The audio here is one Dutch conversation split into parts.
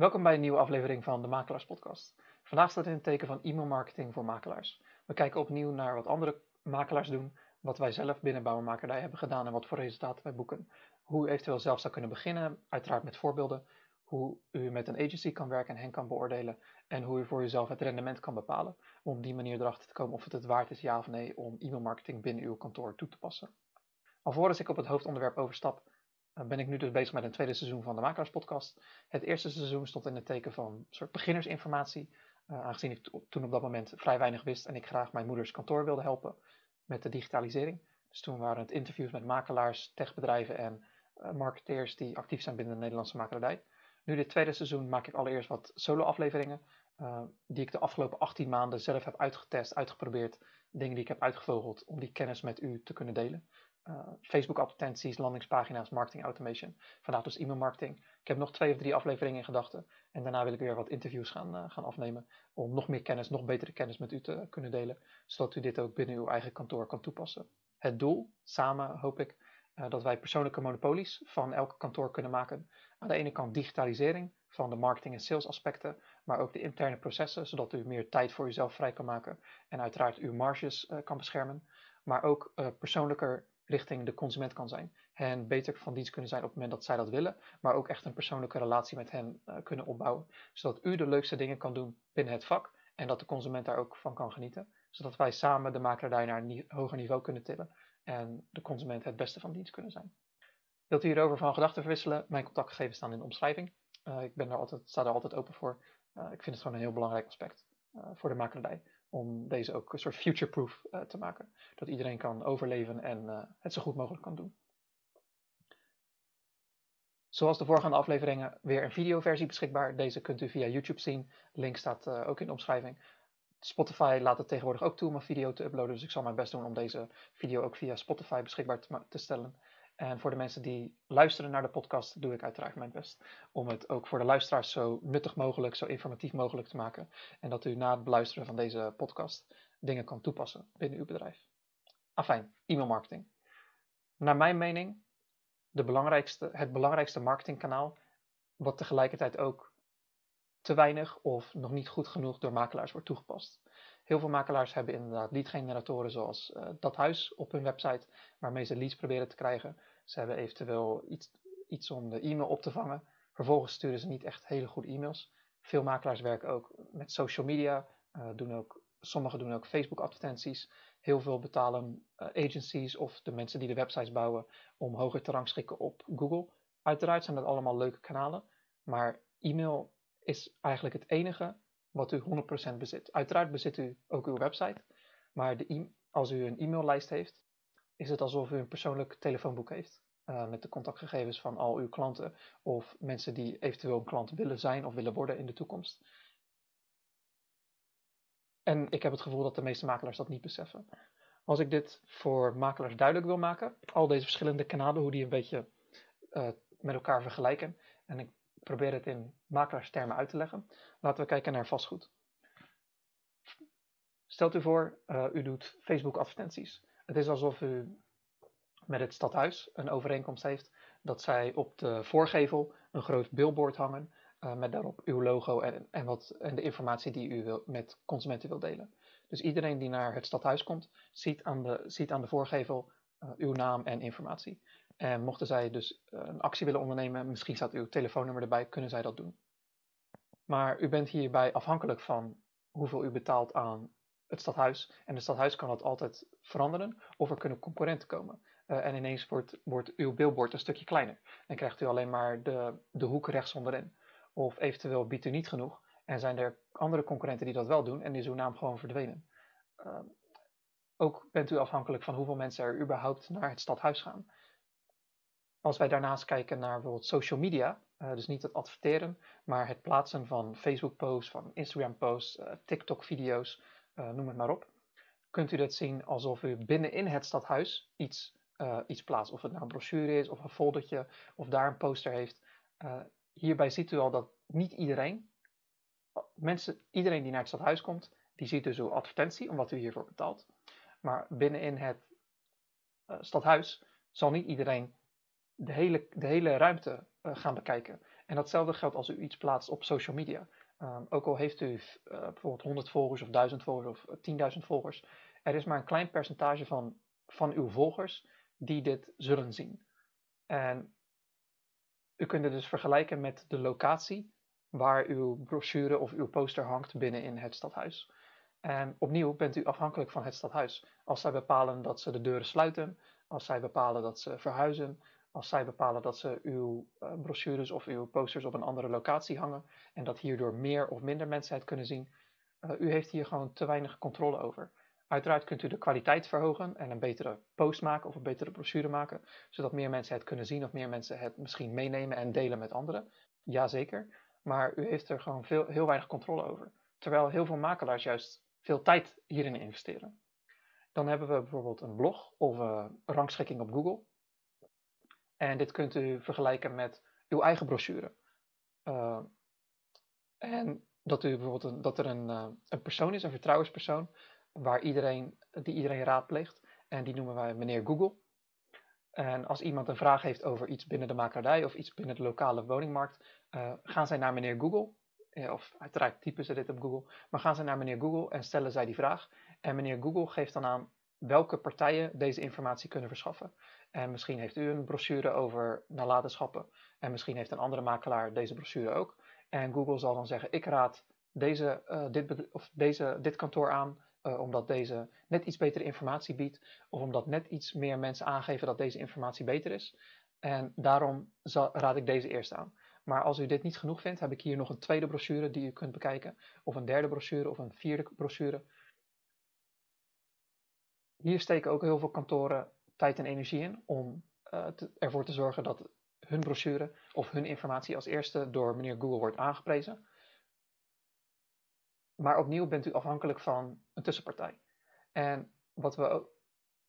Welkom bij een nieuwe aflevering van de Makelaars Podcast. Vandaag staat in het teken van e-mailmarketing voor makelaars. We kijken opnieuw naar wat andere makelaars doen, wat wij zelf binnen Bouwmakerdij hebben gedaan en wat voor resultaten wij boeken. Hoe u eventueel zelf zou kunnen beginnen, uiteraard met voorbeelden. Hoe u met een agency kan werken en hen kan beoordelen. En hoe u voor uzelf het rendement kan bepalen. Om op die manier erachter te komen of het het waard is, ja of nee, om e-mailmarketing binnen uw kantoor toe te passen. Alvorens ik op het hoofdonderwerp overstap, ben ik nu dus bezig met een tweede seizoen van de Makelaars Podcast. Het eerste seizoen stond in het teken van soort beginnersinformatie, uh, aangezien ik toen op dat moment vrij weinig wist en ik graag mijn moeders kantoor wilde helpen met de digitalisering. Dus toen waren het interviews met makelaars, techbedrijven en uh, marketeers die actief zijn binnen de Nederlandse makelaardij. Nu dit tweede seizoen maak ik allereerst wat solo-afleveringen, die ik de afgelopen 18 maanden zelf heb uitgetest, uitgeprobeerd, dingen die ik heb uitgevogeld om die kennis met u te kunnen delen. Eh, Facebook advertenties, landingspagina's, marketing automation. Vandaag dus e-mail marketing. Ik heb nog twee of drie afleveringen in gedachten. En daarna wil ik weer wat interviews gaan, uh, gaan afnemen. Om nog meer kennis, nog betere kennis met u te kunnen delen. Zodat u dit ook binnen uw eigen kantoor kan toepassen. Het doel, samen hoop ik, uh, dat wij persoonlijke monopolies van elk kantoor kunnen maken. Aan de ene kant digitalisering van de marketing en sales aspecten. Maar ook de interne processen, zodat u meer tijd voor uzelf vrij kan maken. En uiteraard uw marges kan beschermen. Maar ook persoonlijker richting de consument kan zijn. Hen beter van dienst kunnen zijn op het moment dat zij dat willen, maar ook echt een persoonlijke relatie met hen uh, kunnen opbouwen. Zodat u de leukste dingen kan doen binnen het vak en dat de consument daar ook van kan genieten. Zodat wij samen de makelaar naar een hoger niveau kunnen tillen en de consument het beste van dienst kunnen zijn. Wilt u hierover van gedachten verwisselen? Mijn contactgegevens staan in de omschrijving. Uh, ik ben er altijd, sta er altijd open voor. Uh, ik vind het gewoon een heel belangrijk aspect voor de makelaardij om deze ook een soort future-proof uh, te maken. Dat iedereen kan overleven en uh, het zo goed mogelijk kan doen. Zoals de voorgaande afleveringen weer een videoversie beschikbaar. Deze kunt u via YouTube zien. Link staat uh, ook in de omschrijving. Spotify laat het tegenwoordig ook toe om een video te uploaden. Dus ik zal mijn best doen om deze video ook via Spotify beschikbaar te stellen. En voor de mensen die luisteren naar de podcast, doe ik uiteraard mijn best om het ook voor de luisteraars zo nuttig mogelijk, zo informatief mogelijk te maken. En dat u na het beluisteren van deze podcast dingen kan toepassen binnen uw bedrijf. Afijn, e-mailmarketing. Naar mijn mening de belangrijkste, het belangrijkste marketingkanaal, wat tegelijkertijd ook te weinig of nog niet goed genoeg door makelaars wordt toegepast. Heel veel makelaars hebben inderdaad lead-generatoren zoals uh, dat huis op hun website, waarmee ze leads proberen te krijgen. Ze hebben eventueel iets, iets om de e-mail op te vangen. Vervolgens sturen ze niet echt hele goede e-mails. Veel makelaars werken ook met social media, uh, doen ook, sommigen doen ook Facebook advertenties. Heel veel betalen uh, agencies of de mensen die de websites bouwen om hoger te rangschikken op Google. Uiteraard zijn dat allemaal leuke kanalen, maar e-mail is eigenlijk het enige wat u 100% bezit. Uiteraard bezit u ook uw website, maar de e als u een e-maillijst heeft, is het alsof u een persoonlijk telefoonboek heeft. Uh, met de contactgegevens van al uw klanten of mensen die eventueel een klant willen zijn of willen worden in de toekomst. En ik heb het gevoel dat de meeste makelaars dat niet beseffen. Als ik dit voor makelaars duidelijk wil maken, al deze verschillende kanalen, hoe die een beetje uh, met elkaar vergelijken, en ik probeer het in makelaarstermen uit te leggen. Laten we kijken naar vastgoed. Stelt u voor, uh, u doet Facebook advertenties. Het is alsof u met het stadhuis een overeenkomst heeft dat zij op de voorgevel een groot billboard hangen uh, met daarop uw logo en, en, wat, en de informatie die u wil, met consumenten wil delen. Dus iedereen die naar het stadhuis komt, ziet aan de, ziet aan de voorgevel uh, uw naam en informatie. En mochten zij dus eh, een actie willen ondernemen, misschien staat uw telefoonnummer erbij, kunnen zij dat doen. Maar u bent hierbij afhankelijk van hoeveel u betaalt aan het stadhuis. En het stadhuis kan dat altijd veranderen, of er kunnen concurrenten komen. Uh, en ineens wordt, wordt uw billboard een stukje kleiner. Dan krijgt u alleen maar de, de hoek rechts onderin. Of eventueel biedt u niet genoeg en zijn er andere concurrenten die dat wel doen en is uw naam gewoon verdwenen. Uh, ook bent u afhankelijk van hoeveel mensen er überhaupt naar het stadhuis gaan. Als wij daarnaast kijken naar bijvoorbeeld social media, uh, dus niet het adverteren, maar het plaatsen van Facebook-posts, van Instagram-posts, uh, TikTok-video's, noem het maar op, kunt u dat zien alsof u binnenin het stadhuis iets, iets plaatst. Of het nou een brochure is, of een foldertje, of daar een poster heeft. hierbij ziet u al dat niet iedereen, mensen, iedereen die naar het stadhuis komt, die ziet dus uw advertentie, omdat u hiervoor betaalt. Maar binnenin het stadhuis zal niet iedereen de hele, de hele ruimte gaan bekijken. En datzelfde geldt als u iets plaatst op social media. Ehm, ook al heeft u uh, bijvoorbeeld 100 volgers of 1000 volgers of 10.000 volgers, er is maar een klein percentage van, van uw volgers die dit zullen zien. En u kunt het dus vergelijken met de locatie waar uw brochure of uw poster hangt binnen in het stadhuis. En opnieuw bent u afhankelijk van het stadhuis. Als zij bepalen dat ze de deuren sluiten, als zij bepalen dat ze verhuizen, als zij bepalen dat ze uw uh, brochures of uw posters op een andere locatie hangen en dat hierdoor meer of minder mensen het kunnen zien, uh, u heeft hier gewoon te weinig controle over. Uiteraard kunt u de kwaliteit verhogen en een betere post maken of een betere brochure maken, zodat meer mensen het kunnen zien of meer mensen het misschien meenemen en delen met anderen. Jazeker, maar u heeft er gewoon veel, heel weinig controle over. Terwijl heel veel makelaars juist veel tijd hierin investeren. Dan hebben we bijvoorbeeld een blog of uh, rangschikking op Google. En dit kunt u vergelijken met uw eigen brochure. Uh, en dat, u bijvoorbeeld een, dat er een, uh, een persoon is, een vertrouwenspersoon, waar iedereen, die iedereen raadpleegt. En die noemen wij meneer Google. En als iemand een vraag heeft over iets binnen de makelaardij of iets binnen de lokale woningmarkt, uh, gaan zij naar meneer Google. Of uiteraard typen ze dit op Google. Maar gaan ze naar meneer Google en stellen zij die vraag. En meneer Google geeft dan aan welke partijen deze informatie kunnen verschaffen. En misschien heeft u een brochure over nalatenschappen. En misschien heeft een andere makelaar deze brochure ook. En Google zal dan zeggen: Ik raad deze, uh, dit, of deze, dit kantoor aan, uh, omdat deze net iets betere informatie biedt. Of omdat net iets meer mensen aangeven dat deze informatie beter is. En daarom zal, raad ik deze eerst aan. Maar als u dit niet genoeg vindt, heb ik hier nog een tweede brochure die u kunt bekijken. Of een derde brochure of een vierde brochure. Hier steken ook heel veel kantoren tijd en energie in om te, ervoor te zorgen dat hun brochure of hun informatie als eerste door meneer Google wordt aangeprezen. Maar opnieuw bent u afhankelijk van een tussenpartij. En wat we,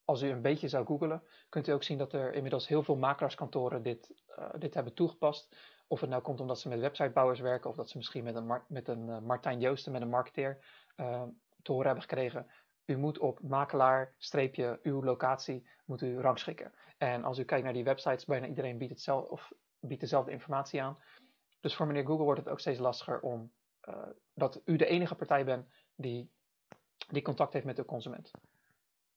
als u een beetje zou googelen, kunt u ook zien dat er inmiddels heel veel makelaarskantoren dit, uh, dit hebben toegepast. Of het nou komt omdat ze met websitebouwers werken, of dat ze misschien met een, met een uh, Martijn Joosten, met een marketeer, te horen hebben gekregen u moet op makelaar, streepje, uw locatie, moet u rangschikken. En als u kijkt naar die websites, bijna iedereen biedt, hetzelfde, of biedt dezelfde informatie aan. Dus voor meneer Google wordt het ook steeds lastiger om uh, dat u de enige partij bent die, die contact heeft met de consument.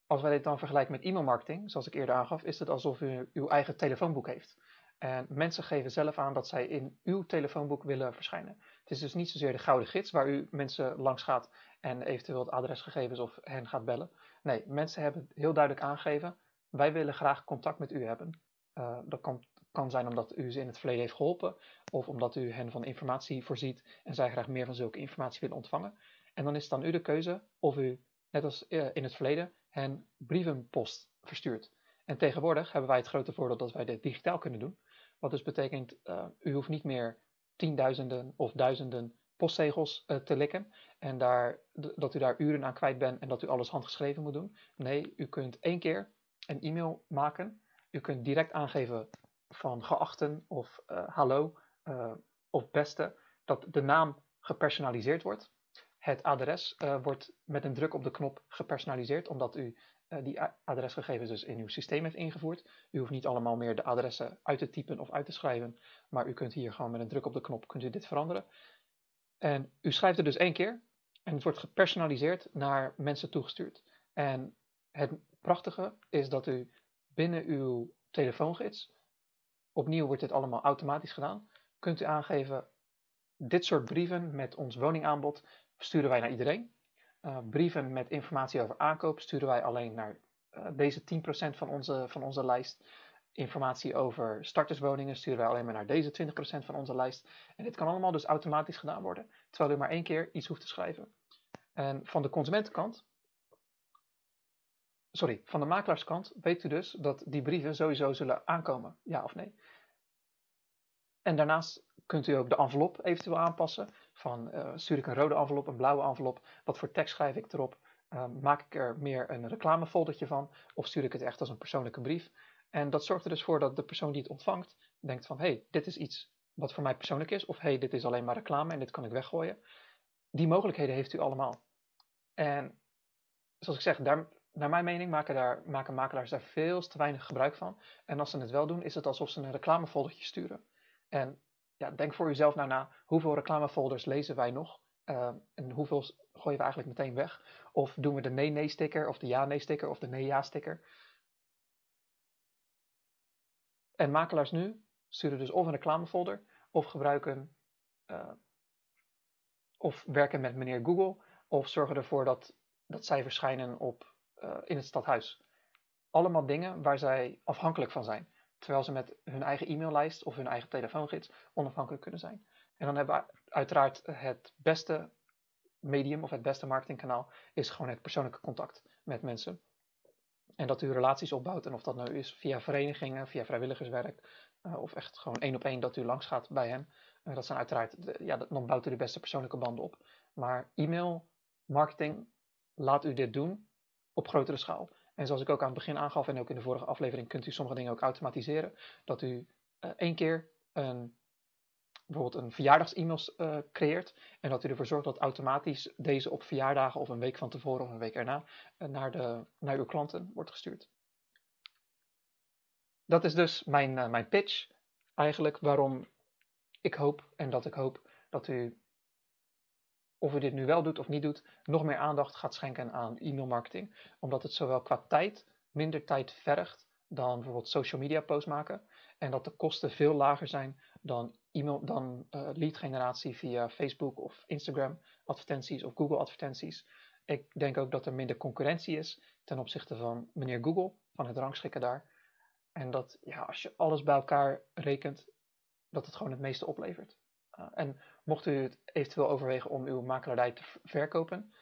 Als wij dit dan vergelijken met e-mailmarketing, zoals ik eerder aangaf, is het alsof u uw eigen telefoonboek heeft. En mensen geven zelf aan dat zij in uw telefoonboek willen verschijnen. Het is dus niet zozeer de gouden gids waar u mensen langs gaat en eventueel het adresgegevens of hen gaat bellen. Nee, mensen hebben heel duidelijk aangegeven, wij willen graag contact met u hebben. Uh, dat kan, kan zijn omdat u ze in het verleden heeft geholpen of omdat u hen van informatie voorziet en zij graag meer van zulke informatie willen ontvangen. En dan is het dan u de keuze of u, net als uh, in het verleden, hen brievenpost verstuurt. En tegenwoordig hebben wij het grote voordeel dat wij dit digitaal kunnen doen. Wat dus betekent, uh, u hoeft niet meer tienduizenden of duizenden postzegels uh, te likken. En daar, dat u daar uren aan kwijt bent en dat u alles handgeschreven moet doen. Nee, u kunt één keer een e-mail maken. U kunt direct aangeven van geachten of uh, hallo of beste. Dat de naam gepersonaliseerd wordt. Het adres wordt met een druk op de knop gepersonaliseerd, omdat u die adresgegevens dus in uw systeem heeft ingevoerd. U hoeft niet allemaal meer de adressen uit te typen of uit te schrijven, maar u kunt hier gewoon met een druk op de knop kunt u dit veranderen. En u schrijft het dus één keer en het wordt gepersonaliseerd naar mensen toegestuurd. En het prachtige is dat u binnen uw telefoongids, opnieuw wordt dit allemaal automatisch gedaan, kunt u aangeven, dit soort brieven met ons woningaanbod sturen wij naar iedereen. Uh, brieven met informatie over aankoop sturen wij alleen naar uh, deze 10% van onze, van onze lijst informatie over starterswoningen sturen wij alleen maar naar deze 20% van onze lijst. En dit kan allemaal dus automatisch gedaan worden, terwijl u maar één keer iets hoeft te schrijven. En van de consumentenkant, sorry, van de makelaarskant weet u dus dat die brieven sowieso zullen aankomen, ja of nee. En daarnaast kunt u ook de envelop eventueel aanpassen. Van uh, stuur ik een rode envelop, een blauwe envelop, wat voor tekst schrijf ik erop? Uh, maak ik er meer een reclamefoldertje van? Of stuur ik het echt als een persoonlijke brief? En dat zorgt er dus voor dat de persoon die het ontvangt denkt van, hé, hey, dit is iets wat voor mij persoonlijk is, of hé, hey, dit is alleen maar reclame en dit kan ik weggooien. Die mogelijkheden heeft u allemaal. En zoals ik zeg, naar mijn mening maken, daar, maken makelaars daar veel te weinig gebruik van. En als ze het wel doen, is het alsof ze een reclamefoldertje sturen. En denk voor uzelf nou na, hoeveel reclamefolders lezen wij nog? en hoeveel gooien we eigenlijk meteen weg? Of doen we de nee-nee-sticker, of de ja-nee-sticker, of de nee-ja-sticker? En makelaars nu sturen dus of een reclamefolder, of gebruiken, uh, of werken met meneer Google, of zorgen ervoor dat, dat zij verschijnen op, uh, in het stadhuis. Allemaal dingen waar zij afhankelijk van zijn, terwijl ze met hun eigen e-maillijst of hun eigen telefoongids onafhankelijk kunnen zijn. En dan hebben we uiteraard het beste medium of het beste marketingkanaal is gewoon het persoonlijke contact met mensen. En dat u relaties opbouwt. En of dat nou is via verenigingen, via vrijwilligerswerk. Uh, of echt gewoon één op één dat u langs gaat bij hen. Uh, dat zijn uiteraard, ja, dan bouwt u de beste persoonlijke banden op. Maar e-mail marketing laat u dit doen op grotere schaal. En zoals ik ook aan het begin aangaf en ook in de vorige aflevering kunt u sommige dingen ook automatiseren. Dat u uh, één keer een bijvoorbeeld een verjaardags-e-mails uh, creëert en dat u ervoor zorgt dat automatisch deze op verjaardagen of een week van tevoren of een week erna uh, naar, de, naar uw klanten wordt gestuurd. Dat is dus mijn, mijn pitch eigenlijk waarom ik hoop en dat ik hoop dat u, of u dit nu wel doet of niet doet, nog meer aandacht gaat schenken aan e-mailmarketing. Omdat het zowel qua tijd minder tijd vergt dan bijvoorbeeld social media posts maken en dat de kosten veel lager zijn dan, e-mail, dan uh, lead generatie via Facebook of Instagram advertenties of Google advertenties. Ik denk ook dat er minder concurrentie is ten opzichte van meneer Google, van het rangschikken daar. En dat ja, als je alles bij elkaar rekent, dat het gewoon het meeste oplevert. Uh, en mocht u het eventueel overwegen om uw makelaardij te verkopen,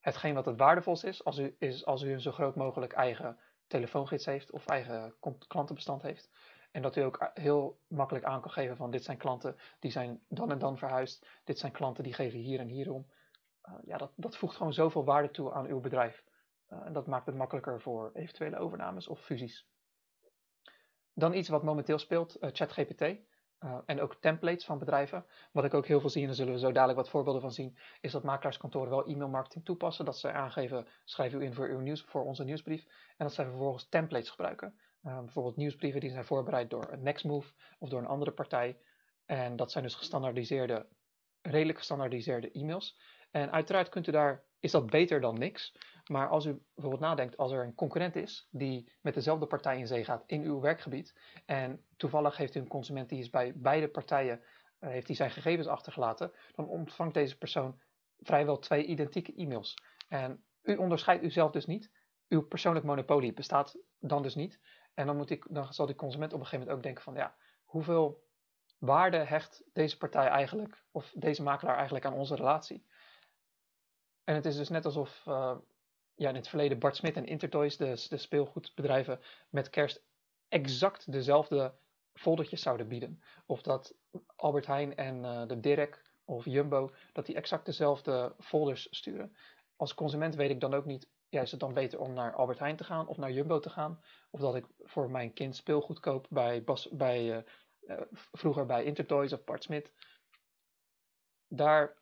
hetgeen wat het waardevolst is, als u, is als u een zo groot mogelijk eigen telefoongids heeft of eigen klantenbestand heeft. En dat u ook heel makkelijk aan kan geven van dit zijn klanten die zijn dan en dan verhuisd. Dit zijn klanten die geven hier en hier om. Uh, ja, dat, dat voegt gewoon zoveel waarde toe aan uw bedrijf. Uh, en dat maakt het makkelijker voor eventuele overnames of fusies. Dan iets wat momenteel speelt, uh, ChatGPT. En ook templates van bedrijven. Wat ik ook heel veel zie, en daar zullen we zo dadelijk wat voorbeelden van zien, is dat makelaarskantoren wel e-mailmarketing toepassen. Dat ze aangeven, schrijf u in voor, uw nieuws, voor onze nieuwsbrief. En dat zij vervolgens templates gebruiken. Uh, bijvoorbeeld nieuwsbrieven die zijn voorbereid door Nextmove of door een andere partij. En dat zijn dus gestandaardiseerde, redelijk gestandaardiseerde e-mails. En uiteraard kunt u daar, is dat beter dan niks. Maar als u bijvoorbeeld nadenkt, als er een concurrent is die met dezelfde partij in zee gaat in uw werkgebied. En toevallig heeft u een consument die is bij beide partijen, uh, heeft hij zijn gegevens achtergelaten. Dan ontvangt deze persoon vrijwel twee identieke e-mails. En u onderscheidt uzelf dus niet. Uw persoonlijk monopolie bestaat dan dus niet. En dan, moet dan zal die consument op een gegeven moment ook denken van ja, hoeveel waarde hecht deze partij eigenlijk, of deze makelaar eigenlijk aan onze relatie? En het is dus net alsof uh, ja, in het verleden Bart Smit en Intertoys, de, speelgoedbedrijven, met kerst exact dezelfde foldertjes zouden bieden. Of dat Albert Heijn en uh, de Dirk of Jumbo, dat die exact dezelfde folders sturen. Als consument weet ik dan ook niet ja, is het dan beter om naar Albert Heijn te gaan of naar Jumbo te gaan? Of dat ik voor mijn kind speelgoed koop bij, Bas, bij uh, vroeger bij Intertoys of Bart Smit. Daar,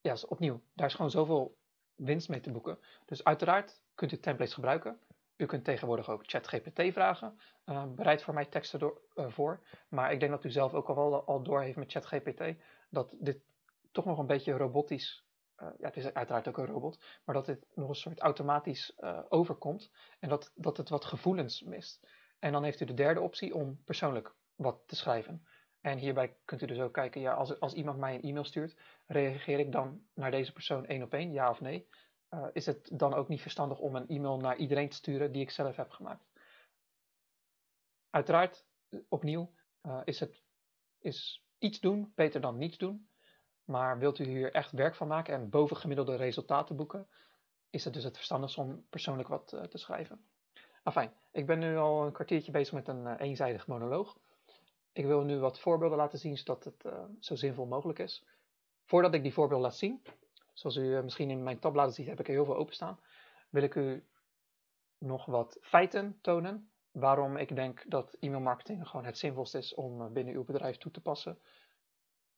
ja, opnieuw, daar is gewoon zoveel winst mee te boeken. Dus uiteraard kunt u templates gebruiken. U kunt tegenwoordig ook ChatGPT vragen. Uh, bereid voor mij teksten door, voor. Maar ik denk dat u zelf ook al wel al door heeft met ChatGPT dat dit toch nog een beetje robotisch uh, ja, het is uiteraard ook een robot, maar dat het nog een soort automatisch uh, overkomt en dat, dat het wat gevoelens mist. En dan heeft u de derde optie om persoonlijk wat te schrijven. En hierbij kunt u dus ook kijken, ja, als, als iemand mij een e-mail stuurt, reageer ik dan naar deze persoon één op één, ja of nee? Uh, is het dan ook niet verstandig om een e-mail naar iedereen te sturen die ik zelf heb gemaakt? Uiteraard, opnieuw, is, het, is iets doen beter dan niets doen. Maar wilt u hier echt werk van maken en bovengemiddelde resultaten boeken, is het dus het verstandigst om persoonlijk wat te schrijven. Afijn, ik ben nu al een kwartiertje bezig met een eenzijdig monoloog. Ik wil nu wat voorbeelden laten zien, zodat het uh, zo zinvol mogelijk is. Voordat ik die voorbeelden laat zien, zoals u misschien in mijn tabbladen ziet, heb ik er heel veel openstaan, wil ik u nog wat feiten tonen waarom ik denk dat e-mailmarketing gewoon het zinvolst is om binnen uw bedrijf toe te passen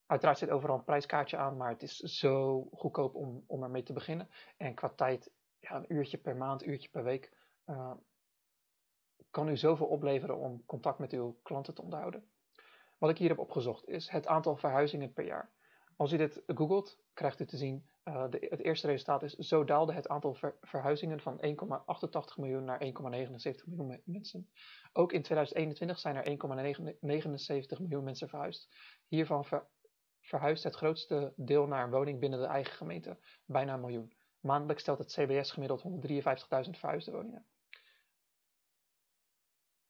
Uiteraard zit overal een prijskaartje aan, maar het is zo goedkoop om, om ermee te beginnen. En qua tijd, ja, een uurtje per maand, uurtje per week, kan u zoveel opleveren om contact met uw klanten te onderhouden. Wat ik hier heb opgezocht is het aantal verhuizingen per jaar. Als u dit googelt, krijgt u te zien, uh, de, het eerste resultaat is, zo daalde het aantal verhuizingen van 1,88 miljoen naar 1,79 miljoen mensen. Ook in 2021 zijn er 1,79 miljoen mensen verhuisd. Hiervan ver, verhuist het grootste deel naar een woning binnen de eigen gemeente, bijna een miljoen. Maandelijks stelt het CBS gemiddeld 153.000 verhuisde woningen.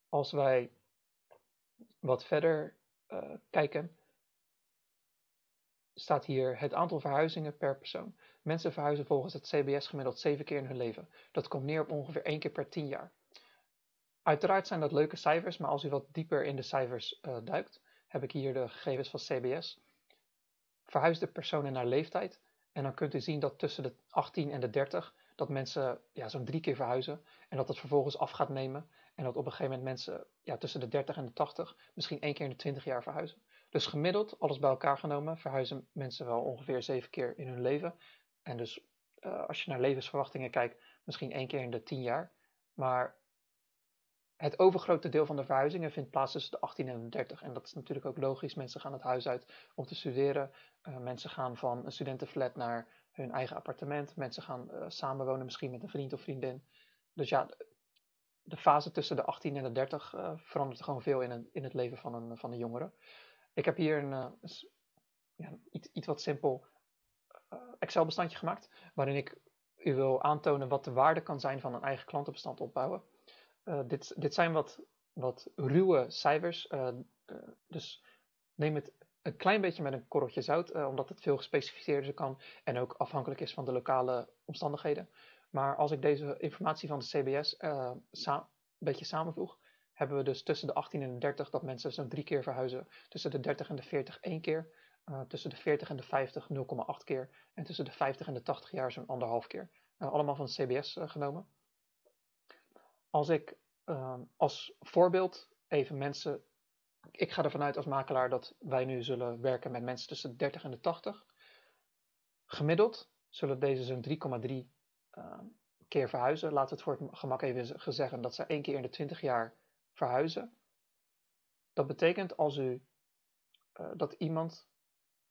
Als wij wat verder uh, kijken, staat hier het aantal verhuizingen per persoon. Mensen verhuizen volgens het CBS gemiddeld 7 keer in hun leven. Dat komt neer op ongeveer 1 keer per 10 jaar. Uiteraard zijn dat leuke cijfers, maar als u wat dieper in de cijfers uh, duikt, heb ik hier de gegevens van CBS. Verhuisde personen naar leeftijd. En dan kunt u zien dat tussen de 18 en de 30 dat mensen ja, zo'n drie keer verhuizen. En dat het vervolgens af gaat nemen. En dat op een gegeven moment mensen ja, tussen de 30 en de 80 misschien één keer in de 20 jaar verhuizen. Dus gemiddeld, alles bij elkaar genomen, verhuizen mensen wel ongeveer zeven keer in hun leven. En dus uh, als je naar levensverwachtingen kijkt, misschien één keer in de 10 jaar. Maar het overgrote deel van de verhuizingen vindt plaats tussen de 18 en de 30. En dat is natuurlijk ook logisch. Mensen gaan het huis uit om te studeren. Uh, mensen gaan van een studentenflat naar hun eigen appartement. Mensen gaan uh, samenwonen misschien met een vriend of vriendin. Dus ja, de fase tussen de 18 en de 30 uh, verandert gewoon veel in, een, in het leven van een, van jongere. Ik heb hier een, uh, ja, iets, iets wat simpel uh, Excel-bestandje gemaakt, waarin ik u wil aantonen wat de waarde kan zijn van een eigen klantenbestand opbouwen. dit, dit zijn wat, wat ruwe cijfers, dus neem het een klein beetje met een korreltje zout, omdat het veel gespecificeerder kan en ook afhankelijk is van de lokale omstandigheden. Maar als ik deze informatie van de CBS uh, een beetje samenvoeg, hebben we dus tussen de 18 en de 30 dat mensen zo'n drie keer verhuizen. Tussen de 30 en de 40 één keer. Uh, tussen de 40 en de 50 0,8 keer. En tussen de 50 en de 80 jaar zo'n anderhalf keer. Uh, allemaal van de CBS genomen. Als ik als voorbeeld even mensen. Ik ga ervan uit als makelaar dat wij nu zullen werken met mensen tussen de 30 en de 80. Gemiddeld zullen deze zo'n 3,3 uh, keer verhuizen. Laten we het voor het gemak even gezegd dat ze één keer in de 20 jaar verhuizen. Dat betekent als u uh, dat iemand,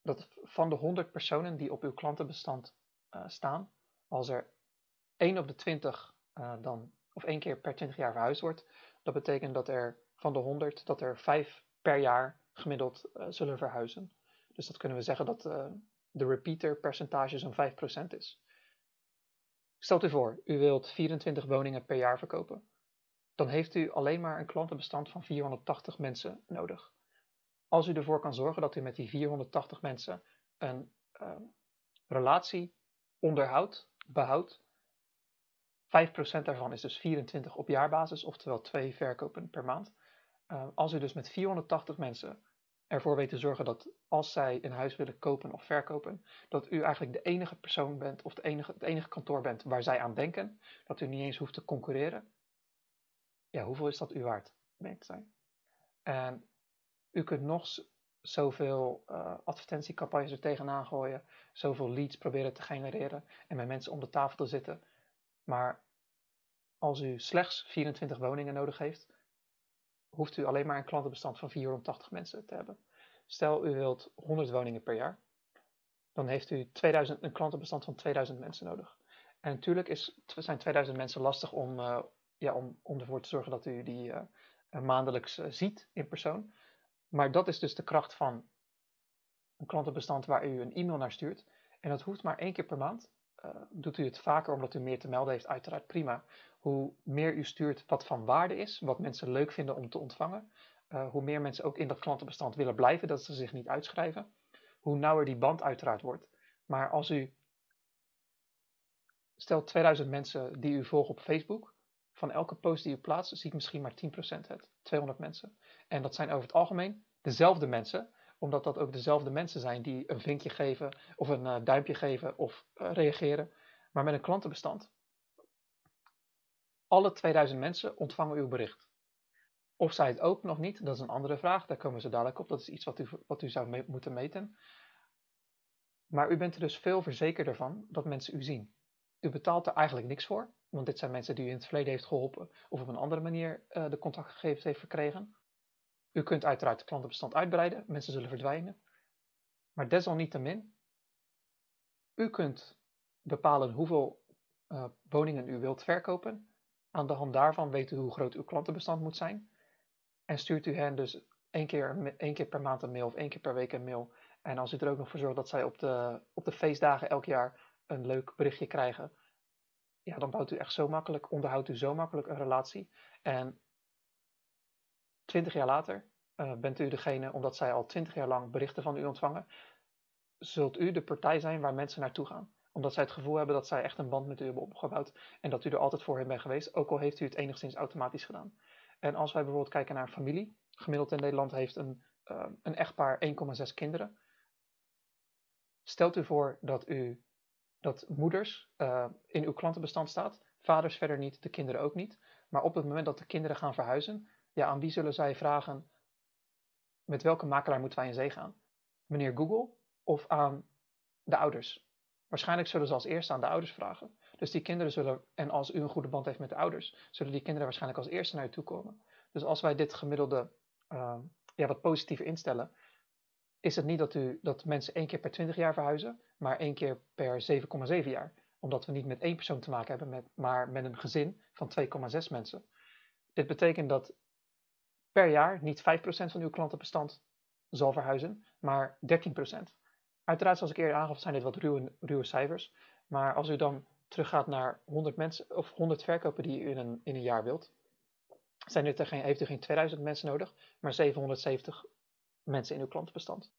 dat van de 100 personen die op uw klantenbestand uh, staan, als er 1 op de 20 uh, dan, of één keer per 20 jaar verhuisd wordt, dat betekent dat er van de 100 dat er 5 per jaar gemiddeld zullen verhuizen. Dus dat kunnen we zeggen dat de repeater percentage zo'n 5% is. Stelt u voor, u wilt 24 woningen per jaar verkopen. Dan heeft u alleen maar een klantenbestand van 480 mensen nodig. Als u ervoor kan zorgen dat u met die 480 mensen een uh, relatie onderhoudt, behoudt, 5% daarvan is dus 24 op jaarbasis, oftewel 2 verkopen per maand. Uh, als u dus met 480 mensen ervoor weet te zorgen dat als zij een huis willen kopen of verkopen, dat u eigenlijk de enige persoon bent of de enige, het enige kantoor bent waar zij aan denken, dat u niet eens hoeft te concurreren. Ja, hoeveel is dat u waard, denk zijn? En u kunt nog zoveel uh, advertentiecampagnes er tegenaan gooien, zoveel leads proberen te genereren en met mensen om de tafel te zitten. Maar als u slechts 24 woningen nodig heeft, hoeft u alleen maar een klantenbestand van 480 mensen te hebben. Stel u wilt 100 woningen per jaar, dan heeft u 2000, een klantenbestand van 2000 mensen nodig. En natuurlijk is, zijn 2000 mensen lastig om, uh, ja, om, om ervoor te zorgen dat u die uh, maandelijks uh, ziet in persoon. Maar dat is dus de kracht van een klantenbestand waar u een e-mail naar stuurt. En dat hoeft maar één keer per maand. Doet u het vaker omdat u meer te melden heeft, uiteraard prima hoe meer u stuurt wat van waarde is, wat mensen leuk vinden om te ontvangen, uh, hoe meer mensen ook in dat klantenbestand willen blijven, dat ze zich niet uitschrijven, hoe nauwer die band uiteraard wordt. Maar als u, stelt 2000 mensen die u volgen op Facebook, van elke post die u plaatst, zie ik misschien maar 10% het, 200 mensen. En dat zijn over het algemeen dezelfde mensen, omdat dat ook dezelfde mensen zijn die een vinkje geven, of een uh, duimpje geven, of uh, reageren. Maar met een klantenbestand alle 2000 mensen ontvangen uw bericht. Of zij het ook nog niet, dat is een andere vraag, daar komen ze dadelijk op. Dat is iets wat u, wat u zou moeten meten. Maar u bent er dus veel verzekerder van dat mensen u zien. U betaalt er eigenlijk niks voor, want dit zijn mensen die u in het verleden heeft geholpen of op een andere manier uh, de contactgegevens heeft verkregen. U kunt uiteraard het klantenbestand uitbreiden, mensen zullen verdwijnen. Maar desalniettemin, u kunt bepalen hoeveel uh, woningen u wilt verkopen. Aan de hand daarvan weet u hoe groot uw klantenbestand moet zijn. En stuurt u hen dus één keer, één keer per maand een mail of één keer per week een mail. En als u er ook nog voor zorgt dat zij op de, op de feestdagen elk jaar een leuk berichtje krijgen, ja, dan bouwt u echt zo makkelijk, onderhoudt u zo makkelijk een relatie. En twintig jaar later uh, bent u degene, omdat zij al twintig jaar lang berichten van u ontvangen, zult u de partij zijn waar mensen naartoe gaan. Omdat zij het gevoel hebben dat zij echt een band met u hebben opgebouwd en dat u er altijd voor hen bent geweest, ook al heeft u het enigszins automatisch gedaan. En als wij bijvoorbeeld kijken naar familie, gemiddeld in Nederland heeft een, uh, een echtpaar 1,6 kinderen. Stelt u voor dat u dat moeders uh, in uw klantenbestand staat, vaders verder niet, de kinderen ook niet. Maar op het moment dat de kinderen gaan verhuizen, ja, aan wie zullen zij vragen, met welke makelaar moeten wij in zee gaan? Meneer Google of aan de ouders? Waarschijnlijk zullen ze als eerste aan de ouders vragen. Dus die kinderen zullen, en als u een goede band heeft met de ouders, zullen die kinderen waarschijnlijk als eerste naar u toe komen. Dus als wij dit gemiddelde uh, ja, wat positiever instellen, is het niet dat, u, dat mensen één keer per 20 jaar verhuizen, maar één keer per 7,7 jaar. Omdat we niet met één persoon te maken hebben, met, maar met een gezin van 2,6 mensen. Dit betekent dat per jaar niet 5% van uw klantenbestand zal verhuizen, maar 13%. Uiteraard, zoals ik eerder aangaf, zijn dit wat ruwe, ruwe cijfers. Maar als u dan teruggaat naar 100 mensen of 100 verkopen die u in een, in een jaar wilt, zijn er geen, heeft u geen 2000 mensen nodig, maar 770 mensen in uw klantenbestand.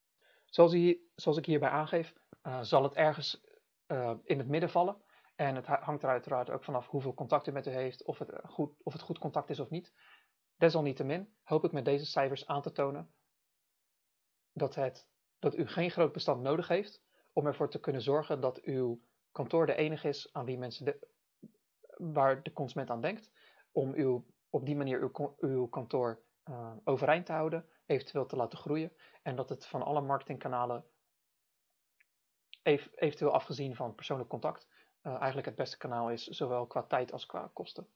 Zoals, zoals ik hierbij aangeef, uh, zal het ergens uh, in het midden vallen. En het hangt er uiteraard ook vanaf hoeveel contact u met u heeft, of het, goed, of het goed contact is of niet. Desalniettemin hoop ik met deze cijfers aan te tonen dat, het, dat u geen groot bestand nodig heeft om ervoor te kunnen zorgen dat uw kantoor de enige is aan wie mensen de, waar de consument aan denkt, om uw, op die manier uw, uw kantoor uh, overeind te houden, eventueel te laten groeien en dat het van alle marketingkanalen, eventueel afgezien van persoonlijk contact, uh, eigenlijk het beste kanaal is, zowel qua tijd als qua kosten.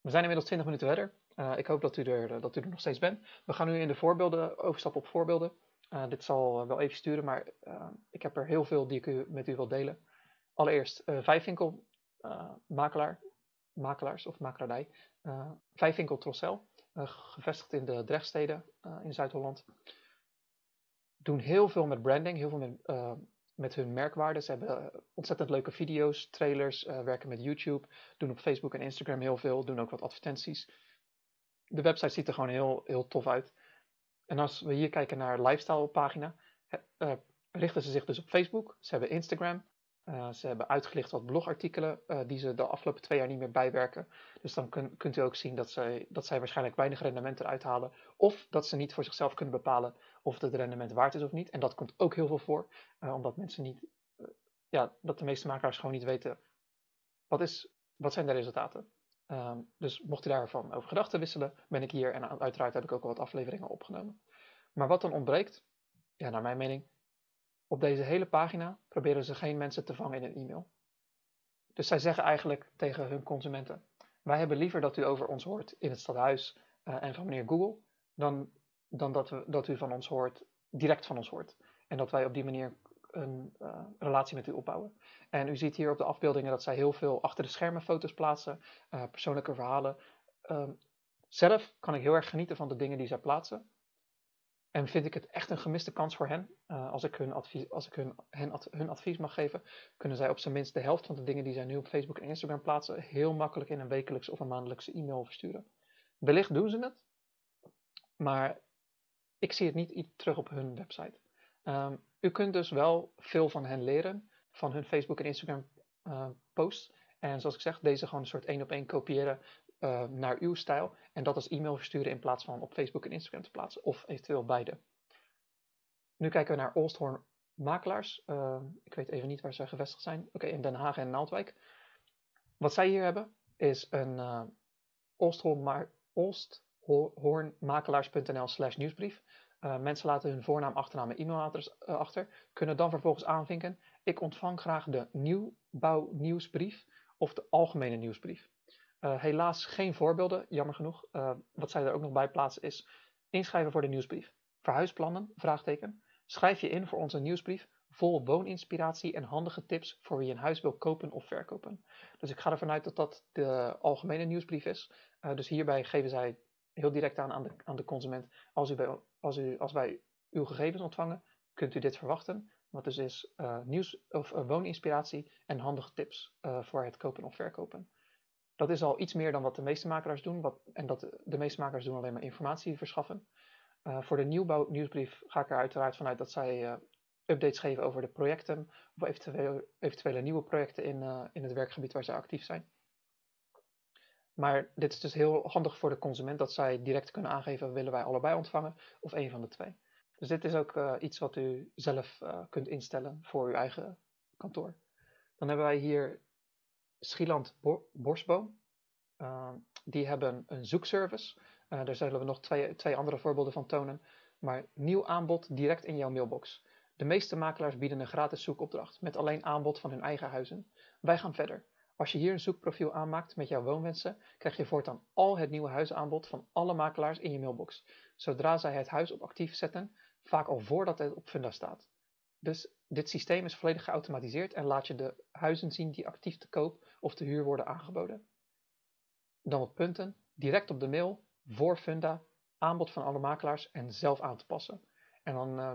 We zijn inmiddels 20 minuten verder. Uh, ik hoop dat u, er, dat u er nog steeds bent. We gaan nu in de voorbeelden overstappen op voorbeelden. Uh, dit zal wel even sturen, maar ik heb er heel veel die ik u, met u wil delen. Allereerst vijfwinkel makelaar, makelaars of makelaardij. vijfwinkel Trossel, gevestigd in de Drechtsteden in Zuid-Holland. Doen heel veel met branding, heel veel met met hun merkwaarden. Ze hebben ontzettend leuke video's, trailers, uh, werken met YouTube, doen op Facebook en Instagram heel veel, doen ook wat advertenties. De website ziet er gewoon heel, heel tof uit. En als we hier kijken naar lifestyle pagina, uh, richten ze zich dus op Facebook. Ze hebben Instagram. Uh, ze hebben uitgelicht wat blogartikelen die ze de afgelopen twee jaar niet meer bijwerken. Dus dan kun, kunt u ook zien dat zij, dat zij waarschijnlijk weinig rendement eruit halen. Of dat ze niet voor zichzelf kunnen bepalen of het rendement waard is of niet. En dat komt ook heel veel voor, uh, omdat mensen niet, ja, dat de meeste makelaars gewoon niet weten wat, is, wat zijn de resultaten. Um, dus mocht u daarvan over gedachten wisselen, ben ik hier en uiteraard heb ik ook al wat afleveringen opgenomen. Maar wat dan ontbreekt, ja, naar mijn mening, op deze hele pagina proberen ze geen mensen te vangen in een e-mail. Dus zij zeggen eigenlijk tegen hun consumenten: Wij hebben liever dat u over ons hoort in het stadhuis uh, en van meneer Google, dan, dan dat, we, dat u van ons hoort, direct van ons hoort. En dat wij op die manier een uh, relatie met u opbouwen. En u ziet hier op de afbeeldingen dat zij heel veel achter de schermen foto's plaatsen, uh, persoonlijke verhalen. Um, zelf kan ik heel erg genieten van de dingen die zij plaatsen. En vind ik het echt een gemiste kans voor hen. Uh, als ik, hun advies, als ik hun, hun advies mag geven, kunnen zij op zijn minst de helft van de dingen die zij nu op Facebook en Instagram plaatsen, heel makkelijk in een wekelijkse of een maandelijkse e-mail versturen. Wellicht doen ze het, maar ik zie het niet terug op hun website. Um, u kunt dus wel veel van hen leren, van hun Facebook en Instagram uh, posts. En zoals ik zeg, deze gewoon een soort één op één kopiëren uh, naar uw stijl en dat als e-mail versturen in plaats van op Facebook en Instagram te plaatsen, of eventueel beide. Nu kijken we naar Oosthoorn Makelaars. Uh, ik weet even niet waar ze gevestigd zijn. Oké, in Den Haag en Naaldwijk. Wat zij hier hebben is een uh, oosthoornmakelaars.nl slash nieuwsbrief. Uh, mensen laten hun voornaam, achternaam en e-mailadres uh, achter, kunnen dan vervolgens aanvinken. Ik ontvang graag de nieuwbouwnieuwsbrief of de algemene nieuwsbrief. helaas geen voorbeelden, jammer genoeg. wat zij er ook nog bij plaatsen is inschrijven voor de nieuwsbrief. Verhuisplannen? Vraagteken. Schrijf je in voor onze nieuwsbrief vol wooninspiratie en handige tips voor wie een huis wil kopen of verkopen. Dus ik ga ervan uit dat dat de algemene nieuwsbrief is. Dus hierbij geven zij heel direct aan aan de, aan de consument, als, u als, u, als wij uw gegevens ontvangen, kunt u dit verwachten. Wat dus is uh, nieuws of uh, wooninspiratie en handige tips voor het kopen of verkopen. Dat is al iets meer dan wat de meeste makelaars doen. Wat, en dat de meeste makelaars doen alleen maar informatie verschaffen. voor de nieuwbouw nieuwsbrief ga ik er uiteraard vanuit dat zij updates geven over de projecten of eventuele, eventuele nieuwe projecten in, in het werkgebied waar zij actief zijn. Maar dit is dus heel handig voor de consument dat zij direct kunnen aangeven willen wij allebei ontvangen of een van de twee. Dus dit is ook uh, iets wat u zelf uh, kunt instellen voor uw eigen kantoor. Dan hebben wij hier Schieland Bo Borsboom. die hebben een zoekservice. daar zullen we nog twee, twee andere voorbeelden van tonen. Maar nieuw aanbod direct in jouw mailbox. De meeste makelaars bieden een gratis zoekopdracht met alleen aanbod van hun eigen huizen. Wij gaan verder. Als je hier een zoekprofiel aanmaakt met jouw woonwensen, krijg je voortaan al het nieuwe huisaanbod van alle makelaars in je mailbox, zodra zij het huis op actief zetten, vaak al voordat het op Funda staat. Dus dit systeem is volledig geautomatiseerd en laat je de huizen zien die actief te koop of te huur worden aangeboden. Dan wat punten, direct op de mail, voor Funda, aanbod van alle makelaars en zelf aan te passen. En dan uh,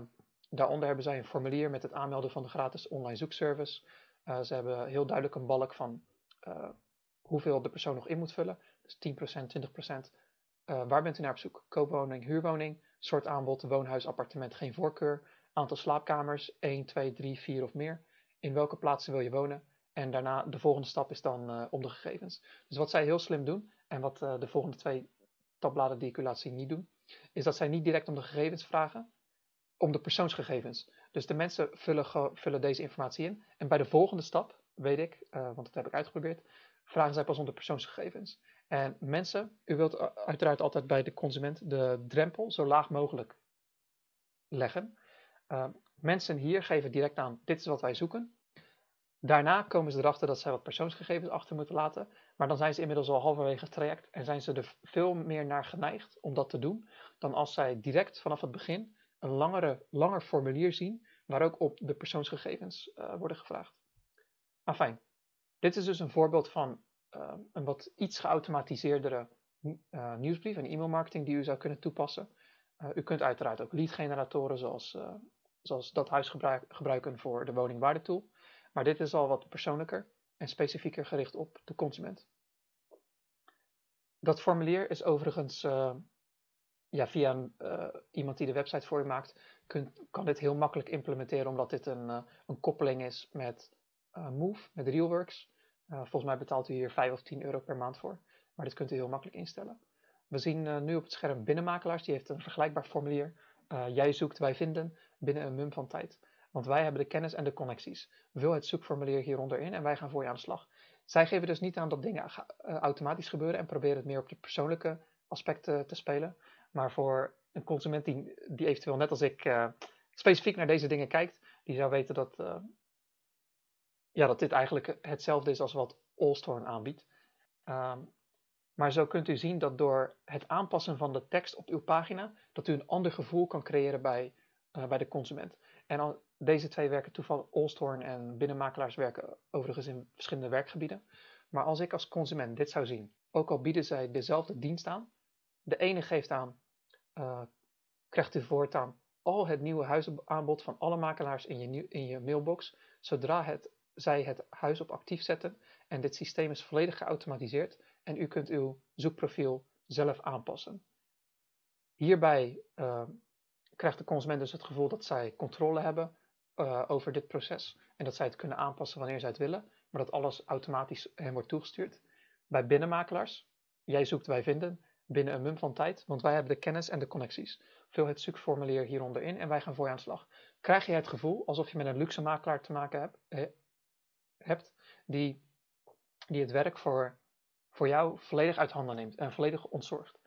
Daaronder hebben zij een formulier met het aanmelden van de gratis online zoekservice. Uh, ze hebben heel duidelijk een balk van uh, hoeveel de persoon nog in moet vullen. Dus 10%, 20%. Uh, waar bent u naar op zoek? Koopwoning, huurwoning, soort aanbod, woonhuis, appartement, geen voorkeur. Aantal slaapkamers, 1, 2, 3, 4 of meer. In welke plaatsen wil je wonen? En daarna de volgende stap is dan uh, om de gegevens. Dus wat zij heel slim doen, en wat de volgende twee tabbladen die ik u laat zien niet doen, is dat zij niet direct om de gegevens vragen, om de persoonsgegevens. Dus de mensen vullen, vullen deze informatie in. En bij de volgende stap, weet ik, uh, want dat heb ik uitgeprobeerd, vragen zij pas om de persoonsgegevens. En mensen, u wilt uiteraard altijd bij de consument de drempel zo laag mogelijk leggen. Uh, mensen hier geven direct aan, dit is wat wij zoeken. Daarna komen ze erachter dat zij wat persoonsgegevens achter moeten laten. Maar dan zijn ze inmiddels al halverwege het traject en zijn ze er veel meer naar geneigd om dat te doen. Dan als zij direct vanaf het begin een langere, langer formulier zien waar ook op de persoonsgegevens uh, worden gevraagd. Fijn. dit is dus een voorbeeld van uh, een wat iets geautomatiseerdere uh, nieuwsbrief en e-mailmarketing die u zou kunnen toepassen. u kunt uiteraard ook leadgeneratoren zoals, zoals dat huis gebruik, gebruiken voor de woningwaardetool. Maar dit is al wat persoonlijker en specifieker gericht op de consument. Dat formulier is overigens ja, via iemand die de website voor je maakt, kunt, kan dit heel makkelijk implementeren, omdat dit een, een koppeling is met Move, met Realworks. volgens mij betaalt u hier 5 of 10 euro per maand voor, maar dit kunt u heel makkelijk instellen. We zien nu op het scherm binnenmakelaars, die heeft een vergelijkbaar formulier. jij zoekt, wij vinden, binnen een mum van tijd. Want wij hebben de kennis en de connecties. Vul het zoekformulier hieronder in en wij gaan voor je aan de slag. Zij geven dus niet aan dat dingen automatisch gebeuren en proberen het meer op de persoonlijke aspecten te spelen. Maar voor een consument die, die eventueel net als ik specifiek naar deze dingen kijkt, die zou weten dat, ja, dat dit eigenlijk hetzelfde is als wat Allstorm aanbiedt. Um, maar zo kunt u zien dat door het aanpassen van de tekst op uw pagina, dat u een ander gevoel kan creëren bij, uh, bij de consument. En al, deze twee werken toevallig, Allstorm en binnenmakelaars werken overigens in verschillende werkgebieden. Maar als ik als consument dit zou zien, ook al bieden zij dezelfde dienst aan, de ene geeft aan uh, krijgt u voortaan al het nieuwe huisaanbod van alle makelaars in je, in je mailbox, zodra het, zij het huis op actief zetten. En dit systeem is volledig geautomatiseerd en u kunt uw zoekprofiel zelf aanpassen. Hierbij uh, krijgt de consument dus het gevoel dat zij controle hebben uh, over dit proces en dat zij het kunnen aanpassen wanneer zij het willen, maar dat alles automatisch hen wordt toegestuurd. Bij binnenmakelaars, jij zoekt, wij vinden, binnen een mum van tijd, want wij hebben de kennis en de connecties. Vul het zoekformulier hieronder in en wij gaan voor je aan de slag. Krijg je het gevoel alsof je met een luxe makelaar te maken hebt, eh, hebt die, die het werk voor, voor jou volledig uit handen neemt en volledig ontzorgt.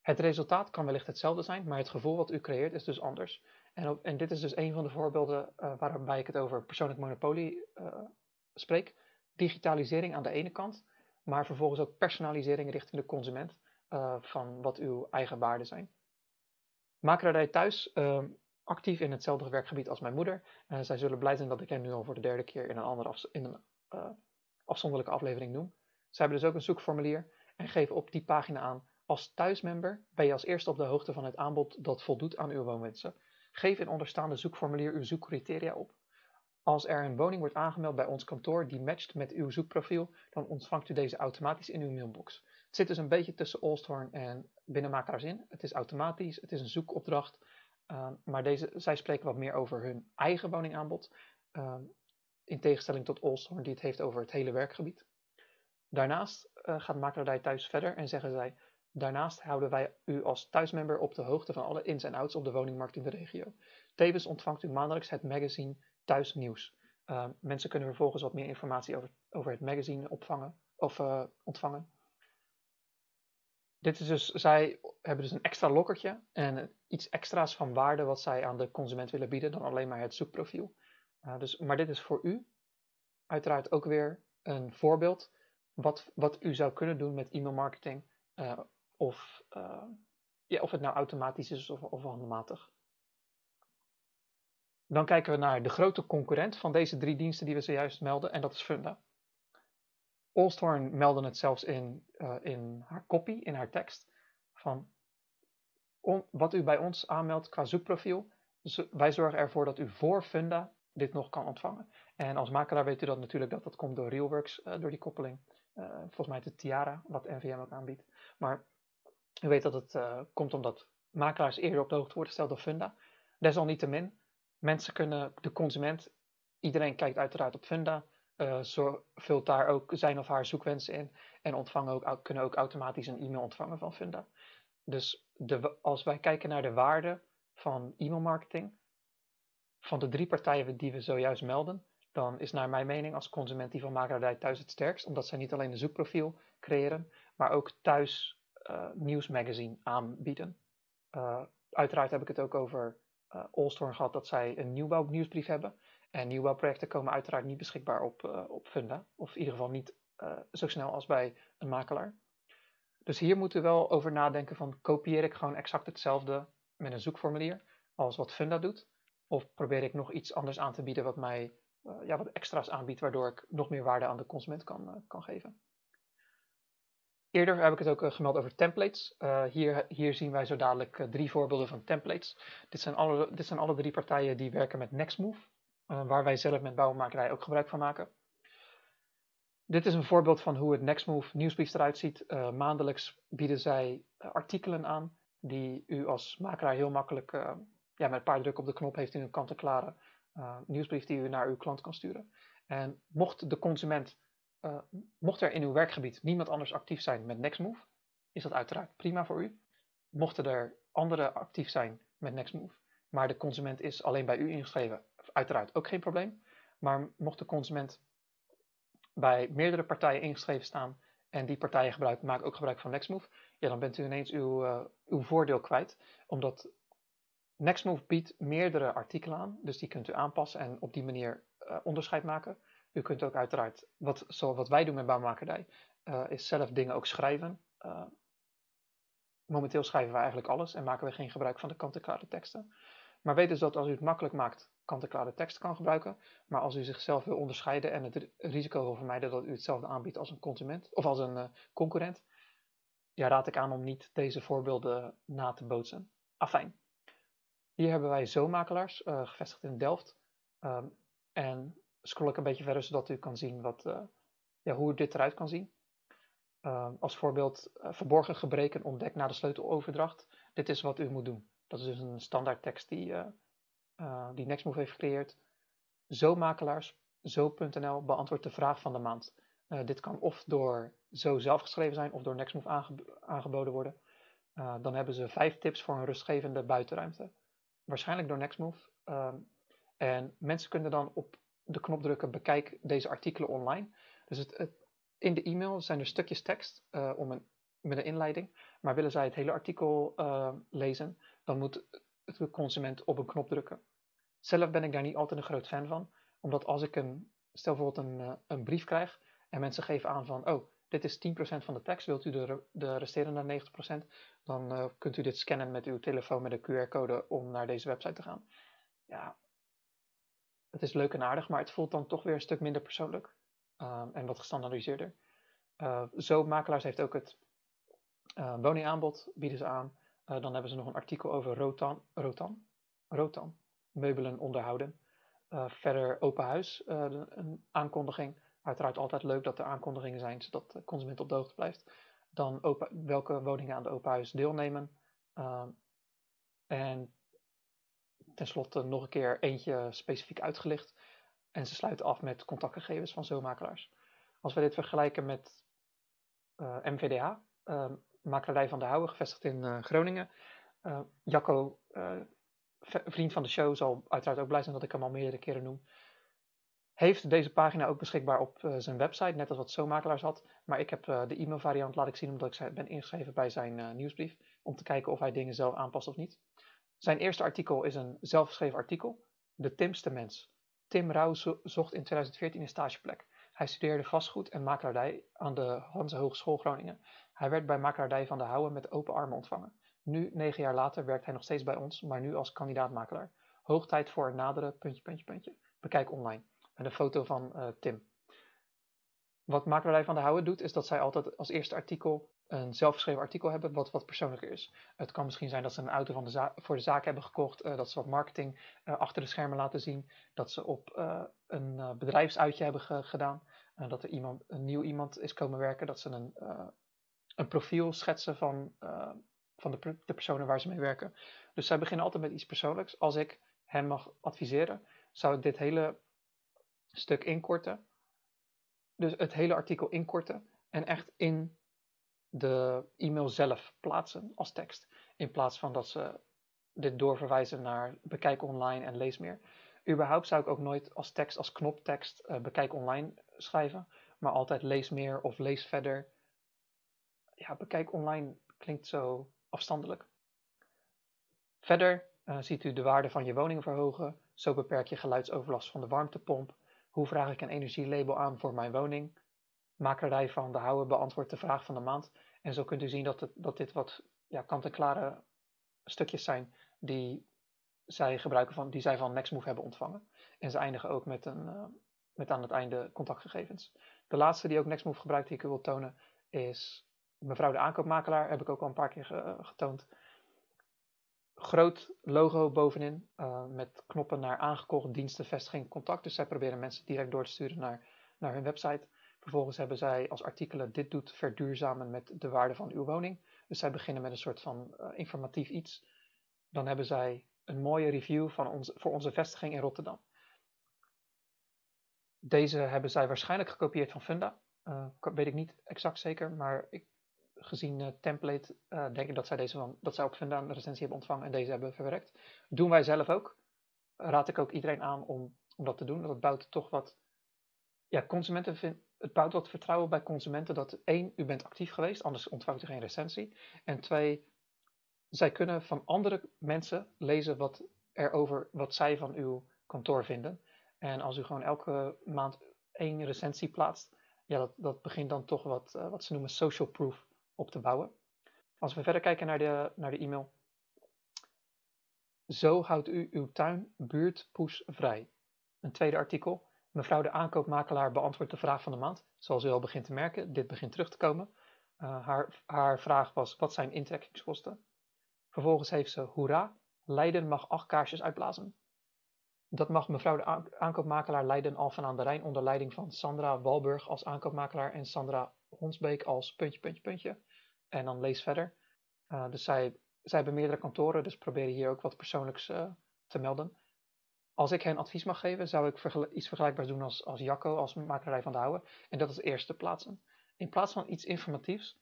Het resultaat kan wellicht hetzelfde zijn, maar het gevoel wat u creëert is dus anders. En, en dit is dus een van de voorbeelden uh, waarbij ik het over persoonlijk monopolie uh, spreek. Digitalisering aan de ene kant, maar vervolgens ook personalisering richting de consument van wat uw eigen waarden zijn. Makelaardij thuis actief in hetzelfde werkgebied als mijn moeder. Uh, zij zullen blij zijn dat ik hen nu al voor de derde keer in een, andere in een uh, afzonderlijke aflevering noem. Zij hebben dus ook een zoekformulier en geven op die pagina aan. Als thuismember ben je als eerste op de hoogte van het aanbod dat voldoet aan uw woonwensen. Geef in onderstaande zoekformulier uw zoekcriteria op. Als er een woning wordt aangemeld bij ons kantoor die matcht met uw zoekprofiel, dan ontvangt u deze automatisch in uw mailbox. Het zit dus een beetje tussen Olsthorn en binnenmakelaars in. Het is automatisch, het is een zoekopdracht, uh, maar deze, zij spreken wat meer over hun eigen woningaanbod, uh, in tegenstelling tot Olsthorn die het heeft over het hele werkgebied. Daarnaast uh, gaat makelaardij thuis verder en zeggen zij, daarnaast houden wij u als thuismember op de hoogte van alle ins en outs op de woningmarkt in de regio. Tevens ontvangt u maandelijks het magazine Thuis Nieuws. mensen kunnen vervolgens wat meer informatie over, over het magazine opvangen, of, uh, ontvangen. Dit is dus, zij hebben dus een extra lokkertje en iets extra's van waarde wat zij aan de consument willen bieden dan alleen maar het zoekprofiel. Uh, dus, maar dit is voor u uiteraard ook weer een voorbeeld wat, wat u zou kunnen doen met e-mail marketing uh, of, uh, ja, of het nou automatisch is of, of handmatig. Dan kijken we naar de grote concurrent van deze drie diensten die we zojuist melden en dat is Funda. Olsthorn meldde het zelfs in, uh, in haar copy, in haar tekst, van wat u bij ons aanmeldt qua zoekprofiel. Wij zorgen ervoor dat u voor Funda dit nog kan ontvangen. En als makelaar weet u dat natuurlijk dat dat komt door Realworks, uh, door die koppeling. Uh, volgens mij de Tiara, wat NVM ook aanbiedt. Maar u weet dat het komt omdat makelaars eerder op de hoogte worden gesteld door Funda. Desalniettemin, mensen kunnen, de consument, iedereen kijkt uiteraard op Funda zo vult daar ook zijn of haar zoekwensen in en ontvangen ook, kunnen ook automatisch een e-mail ontvangen van Funda. Dus de, als wij kijken naar de waarde van e-mailmarketing, van de drie partijen die we zojuist melden, dan is naar mijn mening als consument die van makelaardij thuis het sterkst, omdat zij niet alleen een zoekprofiel creëren, maar ook thuis uh, nieuwsmagazine aanbieden. Uh, uiteraard heb ik het ook over uh, gehad dat zij een nieuwbouw nieuwsbrief hebben. En nieuwbouwprojecten komen uiteraard niet beschikbaar op, uh, op Funda. Of in ieder geval niet uh, zo snel als bij een makelaar. Dus hier moeten we wel over nadenken van kopieer ik gewoon exact hetzelfde met een zoekformulier als wat Funda doet. Of probeer ik nog iets anders aan te bieden wat mij uh, ja, wat extra's aanbiedt, waardoor ik nog meer waarde aan de consument kan, kan geven. Eerder heb ik het ook gemeld over templates. Hier, hier, zien wij zo dadelijk drie voorbeelden van templates. Dit zijn, alle, dit zijn alle drie partijen die werken met Nextmove. Uh, waar wij zelf met bouwmakerij ook gebruik van maken. Dit is een voorbeeld van hoe het Nextmove nieuwsbrief eruit ziet. Uh, maandelijks bieden zij uh, artikelen aan die u als makelaar heel makkelijk ja, met een paar drukken op de knop heeft in een kant-en-klare nieuwsbrief die u naar uw klant kan sturen. En mocht de consument, mocht er in uw werkgebied niemand anders actief zijn met Nextmove, is dat uiteraard prima voor u. Mochten er anderen actief zijn met Nextmove, maar de consument is alleen bij u ingeschreven uiteraard ook geen probleem. Maar mocht de consument bij meerdere partijen ingeschreven staan en die partijen gebruiken, maken ook gebruik van Nextmove, ja, dan bent u ineens uw, uh, uw voordeel kwijt. Omdat Nextmove biedt meerdere artikelen aan, dus die kunt u aanpassen en op die manier uh, onderscheid maken. U kunt ook uiteraard, wat, zoals wat wij doen met bouwmakerdij, uh, is zelf dingen ook schrijven. momenteel schrijven wij eigenlijk alles en maken we geen gebruik van de kant-en-klare teksten. Maar weet dus dat als u het makkelijk maakt, kant-en-klare tekst kan gebruiken. Maar als u zichzelf wil onderscheiden en het risico wil vermijden dat u hetzelfde aanbiedt als een consument of als een uh, concurrent, ja, raad ik aan om niet deze voorbeelden na te bootsen. Afijn. Hier hebben wij zomakelaars, uh, gevestigd in Delft. Um, en scroll ik een beetje verder zodat u kan zien wat, uh, ja, hoe dit eruit kan zien. Um, als voorbeeld, verborgen gebreken ontdekt na de sleuteloverdracht. Dit is wat u moet doen. Dat is dus een standaard tekst die, uh, uh, die Nextmove heeft gecreëerd. Zo makelaars, zo.nl beantwoordt de vraag van de maand. Uh, dit kan of door zo zelf geschreven zijn of door Nextmove aange aangeboden worden. dan hebben ze vijf tips voor een rustgevende buitenruimte. Waarschijnlijk door Nextmove. Ehm, en mensen kunnen dan op de knop drukken bekijk deze artikelen online. Dus het, in de e-mail zijn er stukjes tekst om een, met een inleiding. Maar willen zij het hele artikel lezen, dan moet de consument op een knop drukken. Zelf ben ik daar niet altijd een groot fan van, omdat als ik een, stel bijvoorbeeld een, eh, een brief krijg en mensen geven aan van, oh, dit is 10% van de tekst, wilt u de, de resterende 90%, dan uh, kunt u dit scannen met uw telefoon met een QR-code om naar deze website te gaan. Ja, het is leuk en aardig, maar het voelt dan toch weer een stuk minder persoonlijk uh, en wat gestandaardiseerder. Uh, zo Makelaars heeft ook het woningaanbod, bieden ze aan. Dan hebben ze nog een artikel over Rotan, Rotan, Rotan meubelen onderhouden. verder open huis, een aankondiging Uiteraard altijd leuk dat er aankondigingen zijn, zodat de consument op de hoogte blijft. Dan welke woningen aan de open huis deelnemen. En tenslotte nog een keer eentje specifiek uitgelicht. En ze sluiten af met contactgegevens van zomakelaars. Als we dit vergelijken met eh, uh, Makelaarij van de Houwe, gevestigd in uh, Groningen. Eh, Jacco, vriend van de show, zal uiteraard ook blij zijn dat ik hem al meerdere keren noem heeft deze pagina ook beschikbaar op zijn website, net als wat Zomakelaars had. Maar ik heb de e-mail variant laat ik zien omdat ik ben ingeschreven bij zijn nieuwsbrief. Om te kijken of hij dingen zelf aanpast of niet. Zijn eerste artikel is een zelfgeschreven artikel. De Timste mens. Tim Rauw zocht in 2014 een stageplek. Hij studeerde vastgoed en makelaardij aan de Hanse Hogeschool Groningen. Hij werd bij makelaardij van de Houwen met open armen ontvangen. Nu, negen jaar later, werkt hij nog steeds bij ons, maar nu als kandidaat-makelaar. Hoog tijd voor een nadere puntje, puntje, puntje. Bekijk online met een foto van uh, Tim. Wat Makelaarij van de Houwen doet, is dat zij altijd als eerste artikel een zelfgeschreven artikel hebben wat wat persoonlijker is. Het kan misschien zijn dat ze een auto van de voor de zaak hebben gekocht, uh, dat ze wat marketing uh, achter de schermen laten zien, dat ze op een bedrijfsuitje hebben ge gedaan, dat er iemand, een nieuw iemand is komen werken, dat ze een, een profiel schetsen van, van de, de personen waar ze mee werken. Dus zij beginnen altijd met iets persoonlijks. Als ik hem mag adviseren, zou ik dit hele stuk inkorten. Dus het hele artikel inkorten en echt in de e-mail zelf plaatsen als tekst. In plaats van dat ze dit doorverwijzen naar bekijk online en lees meer. Überhaupt zou ik ook nooit als tekst, als knoptekst uh, bekijk online schrijven, maar altijd lees meer of lees verder. Ja, bekijk online klinkt zo afstandelijk. Verder uh, ziet u de waarde van je woning verhogen. Zo beperk je geluidsoverlast van de warmtepomp. Hoe vraag ik een energielabel aan voor mijn woning? Makerij van de Houwe beantwoordt de vraag van de maand. En zo kunt u zien dat, het, dat dit wat ja, kant-en-klare stukjes zijn die zij gebruiken van, die zij van Nextmove hebben ontvangen. En ze eindigen ook met, een, uh, met aan het einde contactgegevens. De laatste die ook Nextmove gebruikt, die ik u wil tonen, is mevrouw de aankoopmakelaar. Heb ik ook al een paar keer ge, getoond groot logo bovenin uh, met knoppen naar aangekocht diensten, vestiging, contact. Dus zij proberen mensen direct door te sturen naar, naar hun website. Vervolgens hebben zij als artikelen dit doet verduurzamen met de waarde van uw woning. Dus zij beginnen met een soort van uh, informatief iets. Dan hebben zij een mooie review van ons, voor onze vestiging in Rotterdam. Deze hebben zij waarschijnlijk gekopieerd van Funda. Uh, weet ik niet exact zeker, maar ik gezien uh, template uh, denk ik dat zij, deze van, dat zij op Funda een recensie hebben ontvangen en deze hebben verwerkt. Doen wij zelf ook. Raad ik ook iedereen aan om, om dat te doen. Dat bouwt toch wat. Ja, consumenten vind, het bouwt wat vertrouwen bij consumenten dat één, u bent actief geweest, anders ontvangt u geen recensie. En twee, zij kunnen van andere mensen lezen wat er over wat zij van uw kantoor vinden. En als u gewoon elke maand één recensie plaatst, ja, dat, dat begint dan toch wat, uh, wat ze noemen social proof op te bouwen. Als we verder kijken naar de, naar de e-mail. Zo houdt u uw tuin buurtpoes vrij. Een tweede artikel. Mevrouw de aankoopmakelaar beantwoordt de vraag van de maand. Zoals u al begint te merken, dit begint terug te komen. Uh, haar, haar vraag was, wat zijn intrekkingskosten? Vervolgens heeft ze, hoera, Leiden mag acht kaarsjes uitblazen. Dat mag mevrouw de aankoopmakelaar Leiden Alphen aan de Rijn onder leiding van Sandra Walburg als aankoopmakelaar en Sandra Honsbeek als puntje, puntje, puntje. En dan lees verder. Uh, dus zij, zij hebben meerdere kantoren, dus proberen hier ook wat persoonlijks uh, te melden. Als ik hen advies mag geven, zou ik iets vergelijkbaars doen als, als Jacco, als makerij van de Houwen. En dat is eerste plaatsen. In plaats van iets informatiefs,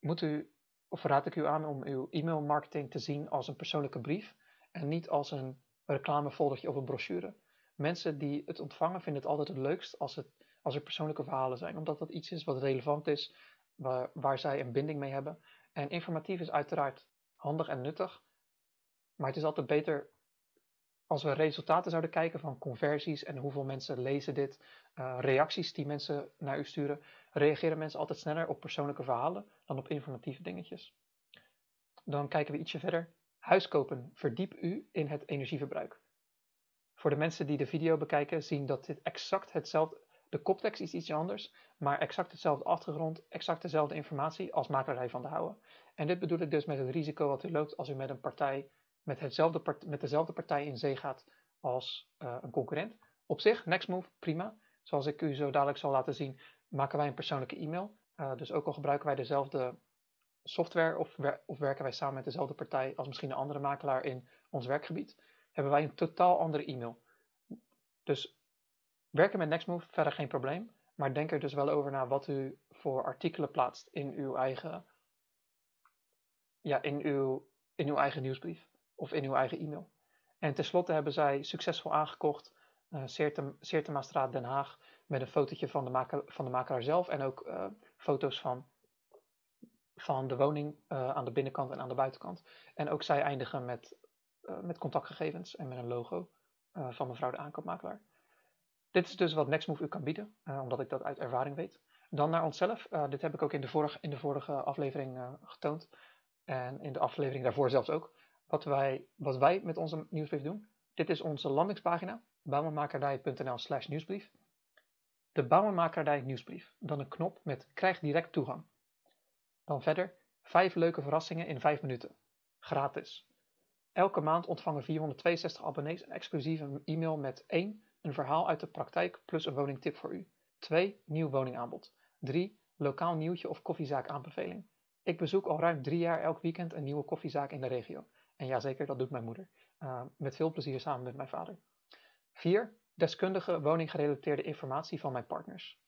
moet u, of raad ik u aan om uw e-mailmarketing te zien als een persoonlijke brief. En niet als een reclamefoldertje of een brochure. Mensen die het ontvangen vinden het altijd het leukst als, het, als er persoonlijke verhalen zijn. Omdat dat iets is wat relevant is waar, waar zij een binding mee hebben. En informatief is uiteraard handig en nuttig, maar het is altijd beter als we resultaten zouden kijken van conversies en hoeveel mensen lezen dit, uh, reacties die mensen naar u sturen, reageren mensen altijd sneller op persoonlijke verhalen dan op informatieve dingetjes. Dan kijken we ietsje verder. Huis kopen. Verdiep u in het energieverbruik. Voor de mensen die de video bekijken zien dat dit exact hetzelfde, de koptekst is iets anders, maar exact hetzelfde achtergrond, exact dezelfde informatie als makelaarij van de houden. En dit bedoel ik dus met het risico wat u loopt als u met een partij, met, hetzelfde met dezelfde partij in zee gaat als uh, een concurrent. Op zich, Nextmove, prima. Zoals ik u zo dadelijk zal laten zien, maken wij een persoonlijke e-mail. Uh, dus ook al gebruiken wij dezelfde software of, of, werken wij samen met dezelfde partij als misschien een andere makelaar in ons werkgebied, hebben wij een totaal andere e-mail. Dus werken met Nextmove, verder geen probleem. Maar denk er dus wel over na wat u voor artikelen plaatst in uw eigen, ja, in uw, in uw eigen nieuwsbrief of in uw eigen e-mail. En tenslotte hebben zij succesvol aangekocht uh, Seertema Den Haag met een fotootje van de, makelaar zelf en ook uh, foto's van, van de woning uh, aan de binnenkant en aan de buitenkant. En ook zij eindigen met, met contactgegevens en met een logo van mevrouw de aankoopmakelaar. Dit is dus wat Nextmove u kan bieden, uh, omdat ik dat uit ervaring weet. Dan naar onszelf. Uh, dit heb ik ook in de vorige, in de vorige aflevering uh, getoond. En in de aflevering daarvoor zelfs ook. Wat wij, wat wij met onze nieuwsbrief doen. Dit is onze landingspagina. bouwmanmakerdij.nl slash nieuwsbrief. De Bouwmanmakerdij nieuwsbrief. Dan een knop met krijg direct toegang. Dan verder vijf leuke verrassingen in vijf minuten. Gratis. Elke maand ontvangen 462 abonnees een exclusieve e-mail met één een verhaal uit de praktijk plus een woningtip voor u. 2. Nieuw woningaanbod. 3. Lokaal nieuwtje of koffiezaak aanbeveling. Ik bezoek al ruim drie jaar elk weekend een nieuwe koffiezaak in de regio. En ja, zeker, dat doet mijn moeder. Uh, met veel plezier samen met mijn vader. 4. Deskundige woninggerelateerde informatie van mijn partners.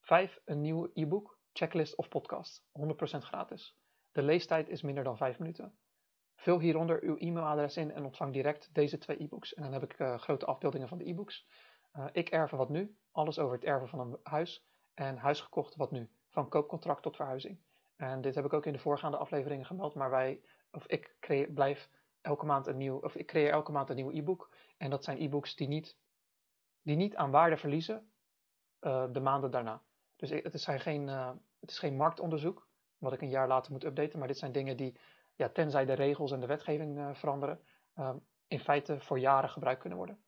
5. Een nieuw e-book, checklist of podcast. 100% gratis. De leestijd is minder dan 5 minuten. Vul hieronder uw e-mailadres in en ontvang direct deze twee e-books. En dan heb ik uh, grote afbeeldingen van de e-books. Uh, ik erven wat nu, alles over het erven van een huis. En huis gekocht wat nu, van koopcontract tot verhuizing. En dit heb ik ook in de voorgaande afleveringen gemeld, maar wij, of ik creëer, blijf elke maand een nieuw, of ik creëer elke maand een nieuw e-book. En dat zijn e-books die niet, die niet aan waarde verliezen uh, de maanden daarna. Dus het is, geen, het is geen marktonderzoek, wat ik een jaar later moet updaten, maar dit zijn dingen die ja, tenzij de regels en de wetgeving veranderen, in feite voor jaren gebruikt kunnen worden.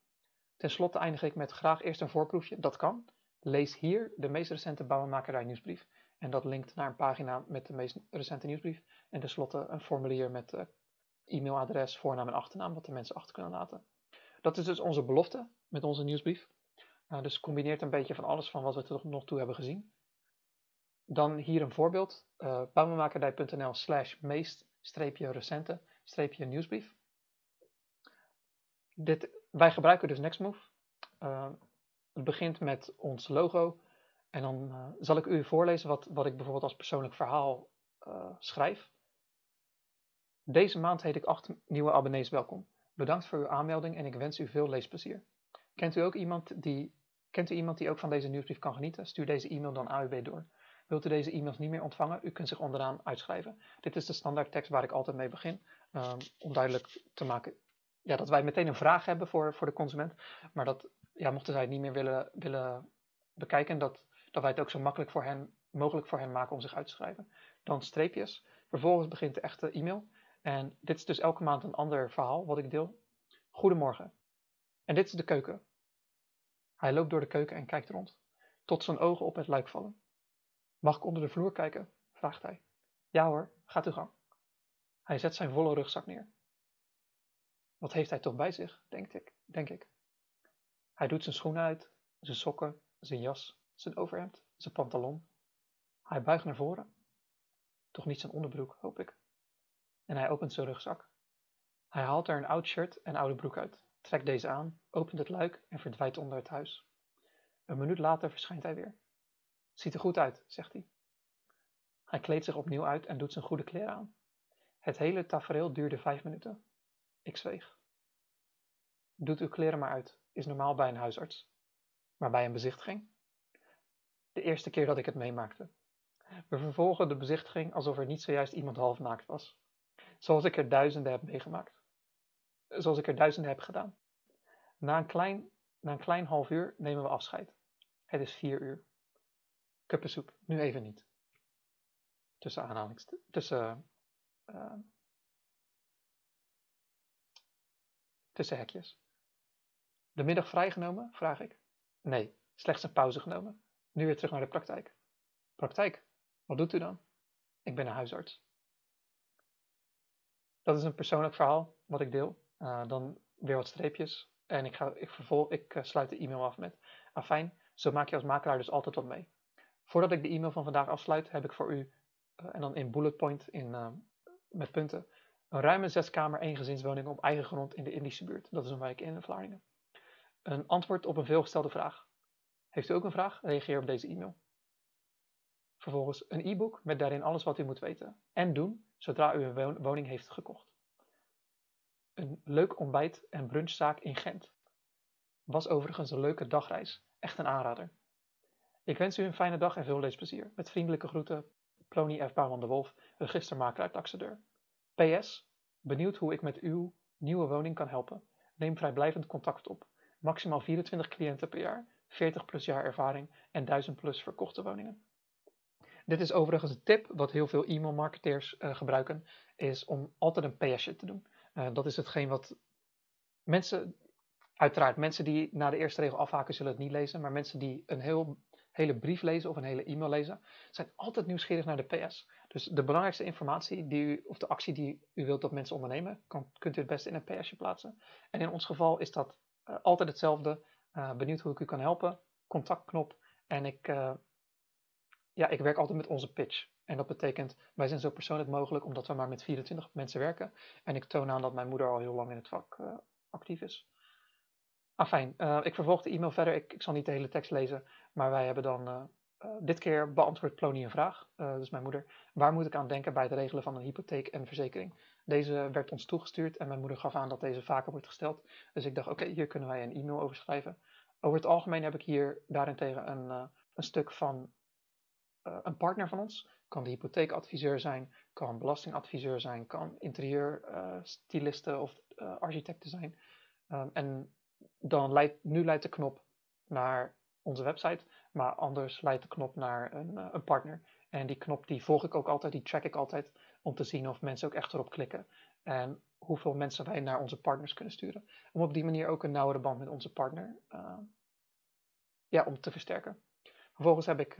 Ten slotte eindig ik met graag eerst een voorproefje. Dat kan. Lees hier de meest recente bouwmakerij nieuwsbrief. En dat linkt naar een pagina met de meest recente nieuwsbrief. En tenslotte een formulier met uh, e-mailadres, voornaam en achternaam, wat de mensen achter kunnen laten. Dat is dus onze belofte met onze nieuwsbrief. Uh, dus combineert een beetje van alles van wat we tot nog toe hebben gezien. Dan hier een voorbeeld. Uh, bouwmakerdij.nl slash meest streepje recente, streepje nieuwsbrief. Dit, wij gebruiken dus Nextmove. Uh, het begint met ons logo. En dan uh, zal ik u voorlezen wat, wat ik bijvoorbeeld als persoonlijk verhaal uh, schrijf. Deze maand heet ik acht nieuwe abonnees welkom. Bedankt voor uw aanmelding en ik wens u veel leesplezier. Kent u ook iemand die, kent u iemand die ook van deze nieuwsbrief kan genieten? Stuur deze e-mail dan AUB door. Wilt u deze e-mails niet meer ontvangen? U kunt zich onderaan uitschrijven. Dit is de standaard tekst waar ik altijd mee begin. Um, om duidelijk te maken ja, dat wij meteen een vraag hebben voor, voor de consument. Maar dat, ja, mochten zij het niet meer willen, willen bekijken, dat, dat wij het ook zo makkelijk voor hen, mogelijk voor hen maken om zich uit te schrijven. Dan streepjes. Vervolgens begint de echte e-mail. En dit is dus elke maand een ander verhaal wat ik deel. Goedemorgen. En dit is de keuken. Hij loopt door de keuken en kijkt rond. Tot zijn ogen op het luik vallen. Mag ik onder de vloer kijken? vraagt hij. Ja hoor, gaat uw gang. Hij zet zijn volle rugzak neer. Wat heeft hij toch bij zich, denk ik, denk ik. Hij doet zijn schoenen uit, zijn sokken, zijn jas, zijn overhemd, zijn pantalon. Hij buigt naar voren. Toch niet zijn onderbroek, hoop ik. En hij opent zijn rugzak. Hij haalt er een oud shirt en oude broek uit, trekt deze aan, opent het luik en verdwijnt onder het huis. Een minuut later verschijnt hij weer. Ziet er goed uit, zegt hij. Hij kleedt zich opnieuw uit en doet zijn goede kleren aan. Het hele tafereel duurde vijf minuten. Ik zweeg. Doet uw kleren maar uit, is normaal bij een huisarts. Maar bij een bezichtiging? De eerste keer dat ik het meemaakte. We vervolgen de bezichtiging alsof er niet zojuist iemand half naakt was. Zoals ik er duizenden heb meegemaakt. Zoals ik er duizenden heb gedaan. Na een klein, na een klein half uur nemen we afscheid. Het is vier uur. Kuppensoep, nu even niet. Tussen aanhalings... Tussen... Uh, tussen hekjes. De middag vrijgenomen? Vraag ik. Nee, slechts een pauze genomen. Nu weer terug naar de praktijk. Praktijk? Wat doet u dan? Ik ben een huisarts. Dat is een persoonlijk verhaal wat ik deel. Uh, dan weer wat streepjes. En ik, ga, ik, vervolg, ik uh, sluit de e-mail af met. Afijn, zo maak je als makelaar dus altijd wat mee. Voordat ik de e-mail van vandaag afsluit, heb ik voor u, uh, en dan in bullet point in, met punten, een ruime zeskamer eengezinswoning op eigen grond in de Indische buurt. Dat is een wijk in Vlaardingen. Een antwoord op een veelgestelde vraag. Heeft u ook een vraag? Reageer op deze e-mail. Vervolgens een e-book met daarin alles wat u moet weten en doen zodra u een woning heeft gekocht. Een leuk ontbijt- en brunchzaak in Gent. Was overigens een leuke dagreis. Echt een aanrader. Ik wens u een fijne dag en veel leesplezier. Met vriendelijke groeten, Plony F. Bouwman de Wolf, registermakelaar Taxadeur. PS, benieuwd hoe ik met uw nieuwe woning kan helpen? Neem vrijblijvend contact op. Maximaal 24 cliënten per jaar, 40 plus jaar ervaring en 1000 plus verkochte woningen. Dit is overigens een tip wat heel veel e-mail marketeers uh, gebruiken, is om altijd een PSje te doen. Uh, dat is hetgeen wat mensen, uiteraard mensen die na de eerste regel afhaken zullen het niet lezen, maar mensen die een heel, hele brief lezen of een hele e-mail lezen, zijn altijd nieuwsgierig naar de PS. Dus de belangrijkste informatie die u, of de actie die u wilt dat mensen ondernemen, kan, kunt u het beste in een PSje plaatsen. En in ons geval is dat uh, altijd hetzelfde. benieuwd hoe ik u kan helpen, contactknop en ik ja, ik werk altijd met onze pitch. En dat betekent, wij zijn zo persoonlijk mogelijk omdat we maar met 24 mensen werken. En ik toon aan dat mijn moeder al heel lang in het vak actief is. Afijn, uh, ik vervolg de e-mail verder. Ik, ik, zal niet de hele tekst lezen, maar wij hebben dan uh, dit keer beantwoord Plony een vraag, dus mijn moeder. Waar moet ik aan denken bij het regelen van een hypotheek en verzekering? Deze werd ons toegestuurd en mijn moeder gaf aan dat deze vaker wordt gesteld. Dus ik dacht, oké, hier kunnen wij een e-mail over schrijven. Over het algemeen heb ik hier daarentegen een, een stuk van een partner van ons. Kan de hypotheekadviseur zijn, kan belastingadviseur zijn, kan interieurstylisten uh, of architecten zijn. Um, en dan leidt, nu leidt de knop naar onze website, maar anders leidt de knop naar een, een, partner. En die knop die volg ik ook altijd, die track ik altijd, om te zien of mensen ook echt erop klikken. En hoeveel mensen wij naar onze partners kunnen sturen. Om op die manier ook een nauwere band met onze partner ja, om te versterken. Vervolgens heb ik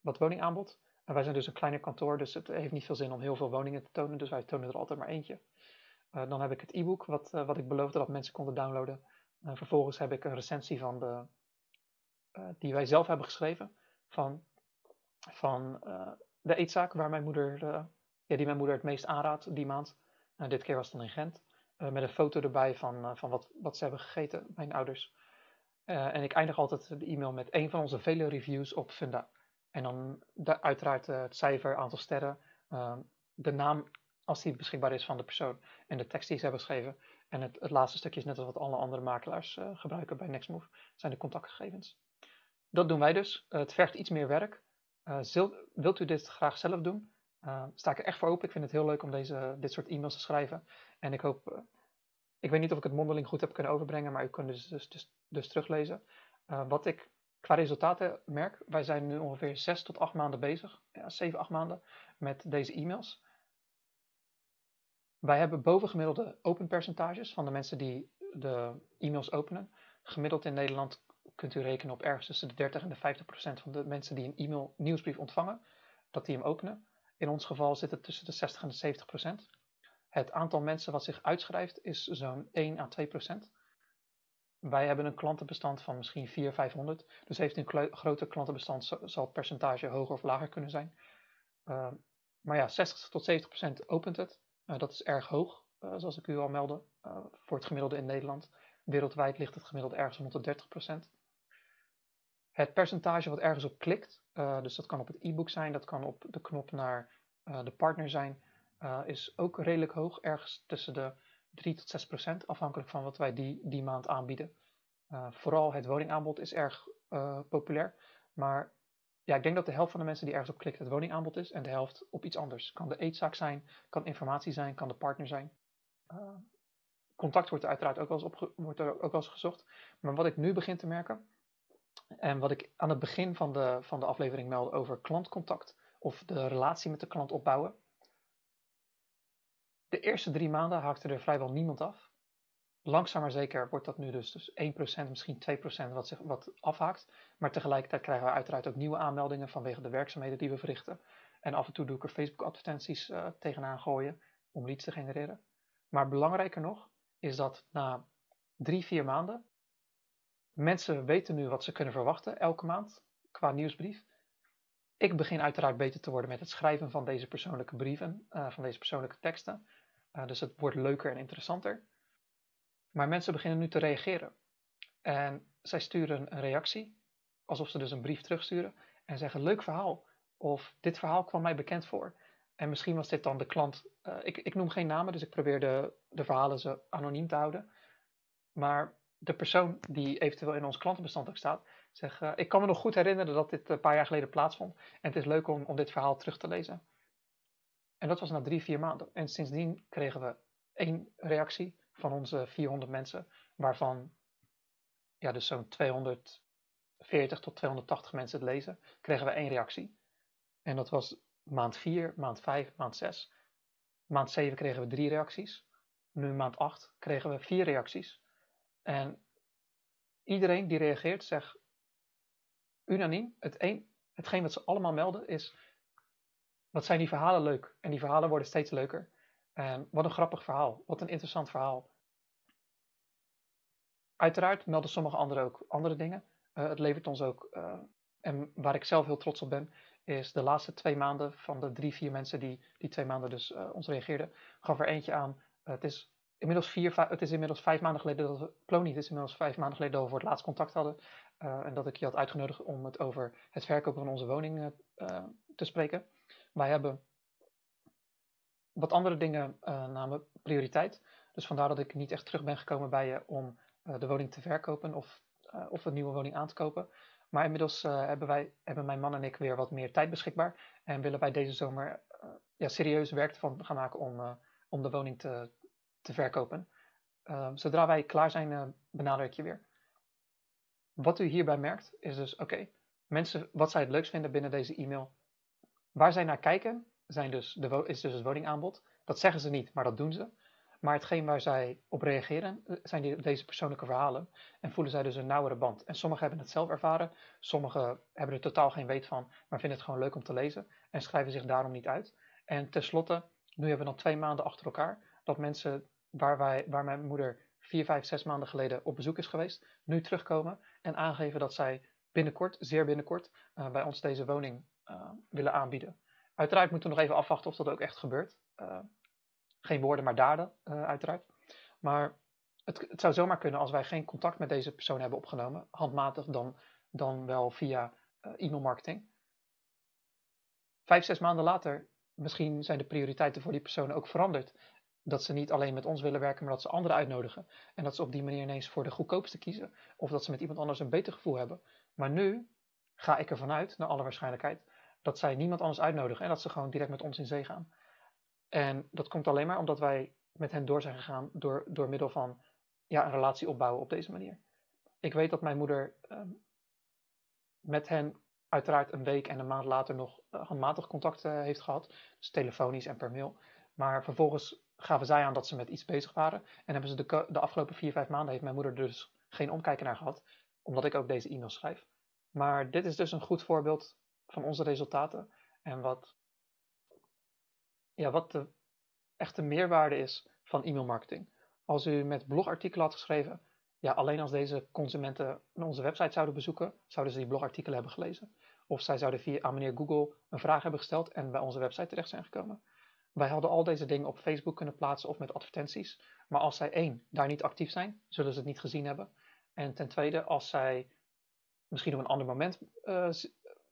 wat woningaanbod. En wij zijn dus een kleiner kantoor, dus het heeft niet veel zin om heel veel woningen te tonen. Dus wij tonen er altijd maar eentje. Uh, dan heb ik het e-book, wat, uh, wat ik beloofde dat mensen konden downloaden. Uh, vervolgens heb ik een recensie van de, die wij zelf hebben geschreven. Van, van de eetzaak waar mijn moeder, ja, die mijn moeder het meest aanraadt die maand. dit keer was het dan in Gent. met een foto erbij van, van wat, wat ze hebben gegeten, mijn ouders. en ik eindig altijd de e-mail met een van onze vele reviews op Funda. En dan uiteraard het cijfer, aantal sterren, de naam als die beschikbaar is van de persoon en de tekst die ze hebben geschreven. En het, het laatste stukje is net als wat alle andere makelaars uh, gebruiken bij Nextmove, zijn de contactgegevens. Dat doen wij dus. het vergt iets meer werk. Zil, wilt u dit graag zelf doen? sta ik er echt voor open. Ik vind het heel leuk om deze, dit soort e-mails te schrijven. En ik hoop, ik weet niet of ik het mondeling goed heb kunnen overbrengen, maar u kunt dus, dus, dus, dus teruglezen. wat ik Qua resultaten merk, wij zijn nu ongeveer 6 tot 8 maanden bezig, ja, 7, 8 maanden, met deze e-mails. Wij hebben bovengemiddelde open percentages van de mensen die de e-mails openen. Gemiddeld in Nederland kunt u rekenen op ergens tussen de 30 en de 50 procent van de mensen die een e-mail nieuwsbrief ontvangen, dat die hem openen. In ons geval zit het tussen de 60 en de 70 procent. Het aantal mensen wat zich uitschrijft is zo'n 1 à 2 procent. Wij hebben een klantenbestand van misschien 400, 500. Dus heeft een groter klantenbestand zal het percentage hoger of lager kunnen zijn. Uh, maar ja, 60 tot 70 procent opent het. Uh, dat is erg hoog, uh, zoals ik u al meldde, voor het gemiddelde in Nederland. Wereldwijd ligt het gemiddelde ergens rond de 30 procent. Het percentage wat ergens op klikt, dus dat kan op het e-book zijn, dat kan op de knop naar de partner zijn, is ook redelijk hoog. Ergens tussen de 3 tot 6 procent, afhankelijk van wat wij die, die maand aanbieden. Vooral het woningaanbod is erg populair, maar ja, ik denk dat de helft van de mensen die ergens op klikt het woningaanbod is en de helft op iets anders. Kan de eetzaak zijn, kan informatie zijn, kan de partner zijn. Uh, contact wordt er uiteraard ook wel, eens wordt er ook wel eens gezocht. Maar wat ik nu begin te merken, en wat ik aan het begin van de, van de aflevering meldde over klantcontact, of de relatie met de klant opbouwen. De eerste drie maanden haakte er vrijwel niemand af. Langzaam maar zeker wordt dat nu dus, dus 1%, misschien 2% wat, zich, wat afhaakt. Maar tegelijkertijd krijgen we uiteraard ook nieuwe aanmeldingen vanwege de werkzaamheden die we verrichten. En af en toe doe ik er Facebook advertenties uh, tegenaan gooien om leads te genereren. Maar belangrijker nog is dat na drie, vier maanden mensen weten nu wat ze kunnen verwachten elke maand qua nieuwsbrief. Ik begin uiteraard beter te worden met het schrijven van deze persoonlijke brieven, uh, van deze persoonlijke teksten. Uh, dus het wordt leuker en interessanter. Maar mensen beginnen nu te reageren. En zij sturen een reactie, alsof ze dus een brief terugsturen en zeggen: Leuk verhaal. Of dit verhaal kwam mij bekend voor. En misschien was dit dan de klant. Uh, ik, ik, noem geen namen, dus ik probeer de, de verhalen ze anoniem te houden. Maar de persoon die eventueel in ons klantenbestand ook staat, zegt: uh, Ik kan me nog goed herinneren dat dit een paar jaar geleden plaatsvond. En het is leuk om, om dit verhaal terug te lezen. En dat was na drie, vier maanden. En sindsdien kregen we één reactie van onze 400 mensen, waarvan ja, dus zo'n 240 tot 280 mensen het lezen, kregen we één reactie. En dat was maand 4, maand 5, maand 6. Maand 7 kregen we drie reacties. Nu maand 8 kregen we vier reacties. En iedereen die reageert zegt unaniem, het een, hetgeen wat ze allemaal melden is, wat zijn die verhalen leuk. En die verhalen worden steeds leuker. En wat een grappig verhaal, wat een interessant verhaal. Uiteraard melden sommige anderen ook andere dingen. Uh, het levert ons ook, uh, en waar ik zelf heel trots op ben, is de laatste twee maanden van de drie, vier mensen die die twee maanden dus uh, ons reageerden, gaf er eentje aan. het, is inmiddels vier, het is inmiddels vijf maanden geleden dat we, het is inmiddels vijf maanden geleden dat we voor het laatst contact hadden. en dat ik je had uitgenodigd om het over het verkopen van onze woning te spreken. Wij hebben wat andere dingen uh, namen prioriteit. Dus vandaar dat ik niet echt terug ben gekomen bij je om uh, de woning te verkopen of, uh, of een nieuwe woning aan te kopen. Maar inmiddels hebben, wij, hebben mijn man en ik weer wat meer tijd beschikbaar. En willen wij deze zomer ja, serieus werk van gaan maken om, om de woning te, te verkopen. zodra wij klaar zijn, benader ik je weer. Wat u hierbij merkt is dus, oké, mensen, wat zij het leukst vinden binnen deze e-mail. Waar zij naar kijken, zijn dus de, is dus het woningaanbod. Dat zeggen ze niet, maar dat doen ze. Maar hetgeen waar zij op reageren, eh, zijn die, deze persoonlijke verhalen. En voelen zij dus een nauwere band. En sommigen hebben het zelf ervaren. Sommigen hebben er totaal geen weet van, maar vinden het gewoon leuk om te lezen. En schrijven zich daarom niet uit. En tenslotte, nu hebben we dan twee maanden achter elkaar. Dat mensen waar, wij, waar mijn moeder vier, vijf, zes maanden geleden op bezoek is geweest, nu terugkomen en aangeven dat zij binnenkort, zeer binnenkort, uh, bij ons deze woning uh, willen aanbieden. Uiteraard moeten we nog even afwachten of dat ook echt gebeurt. Uh, geen woorden, maar daden, uh, uiteraard. Maar het, het, zou zomaar kunnen als wij geen contact met deze persoon hebben opgenomen, handmatig dan, dan wel via uh, e-mail marketing. Vijf, zes maanden later, misschien zijn de prioriteiten voor die persoon ook veranderd. Dat ze niet alleen met ons willen werken, maar dat ze anderen uitnodigen. En dat ze op die manier ineens voor de goedkoopste kiezen. Of dat ze met iemand anders een beter gevoel hebben. Maar nu ga ik ervan uit, naar alle waarschijnlijkheid, dat zij niemand anders uitnodigen en dat ze gewoon direct met ons in zee gaan. En dat komt alleen maar omdat wij met hen door zijn gegaan door, door middel van ja, een relatie opbouwen op deze manier. Ik weet dat mijn moeder um, met hen uiteraard een week en een maand later nog uh, handmatig contact uh, heeft gehad. Dus telefonisch en per mail. Maar vervolgens gaven zij aan dat ze met iets bezig waren. En hebben ze de, de afgelopen vier, vijf maanden heeft mijn moeder dus geen omkijken naar gehad. Omdat ik ook deze e-mail schrijf. Maar dit is dus een goed voorbeeld van onze resultaten. En wat, ja, wat de echte meerwaarde is van e-mailmarketing. Als u met blogartikelen had geschreven, ja, alleen als deze consumenten onze website zouden bezoeken, zouden ze die blogartikelen hebben gelezen. Of zij zouden via aan meneer Google een vraag hebben gesteld en bij onze website terecht zijn gekomen. Wij hadden al deze dingen op Facebook kunnen plaatsen of met advertenties. Maar als zij één, daar niet actief zijn, zullen ze het niet gezien hebben. En ten tweede, als zij misschien op een ander moment uh,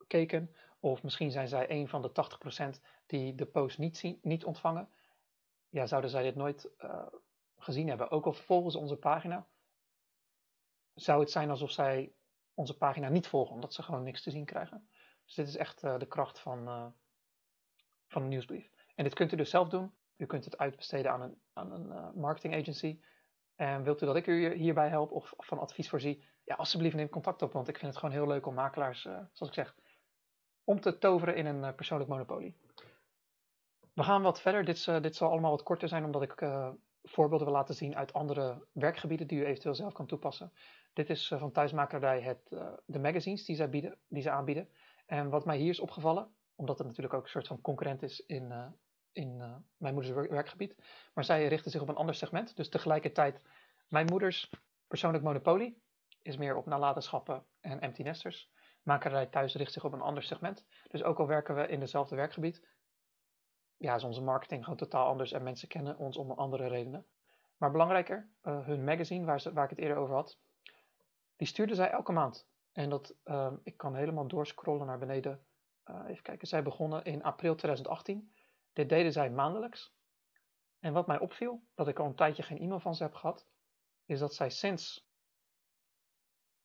keken. Of misschien zijn zij een van de 80% die de post niet, zien, niet ontvangen. Ja, zouden zij dit nooit uh, gezien hebben. Ook al volgen ze onze pagina, zou het zijn alsof zij onze pagina niet volgen, omdat ze gewoon niks te zien krijgen. Dus dit is echt uh, de kracht van, uh, van een nieuwsbrief. En dit kunt u dus zelf doen. U kunt het uitbesteden aan een, aan een marketing agency. En wilt u dat ik u hierbij help of van advies voorzie? Ja, alsjeblieft neem contact op, want ik vind het gewoon heel leuk om makelaars, zoals ik zeg, om te toveren in een uh, persoonlijk monopolie. We gaan wat verder. Dit, uh, dit zal allemaal wat korter zijn, omdat ik voorbeelden wil laten zien uit andere werkgebieden die u eventueel zelf kan toepassen. Dit is van Thuismakerij het, de magazines die, bieden, die ze aanbieden. En wat mij hier is opgevallen, omdat het natuurlijk ook een soort van concurrent is in, in mijn moeders werkgebied. Maar zij richten zich op een ander segment. Dus tegelijkertijd, mijn moeders persoonlijk monopolie is meer op nalatenschappen en empty nesters. Makerij thuis richt zich op een ander segment. Dus ook al werken we in dezelfde werkgebied, ja, is onze marketing gewoon totaal anders en mensen kennen ons om andere redenen. Maar belangrijker, uh, hun magazine, waar, ze, waar ik het eerder over had, die stuurden zij elke maand. En dat, uh, ik kan helemaal doorscrollen naar beneden. Uh, even kijken, zij begonnen in april 2018. Dit deden zij maandelijks. En wat mij opviel, dat ik al een tijdje geen e-mail van ze heb gehad, is dat zij sinds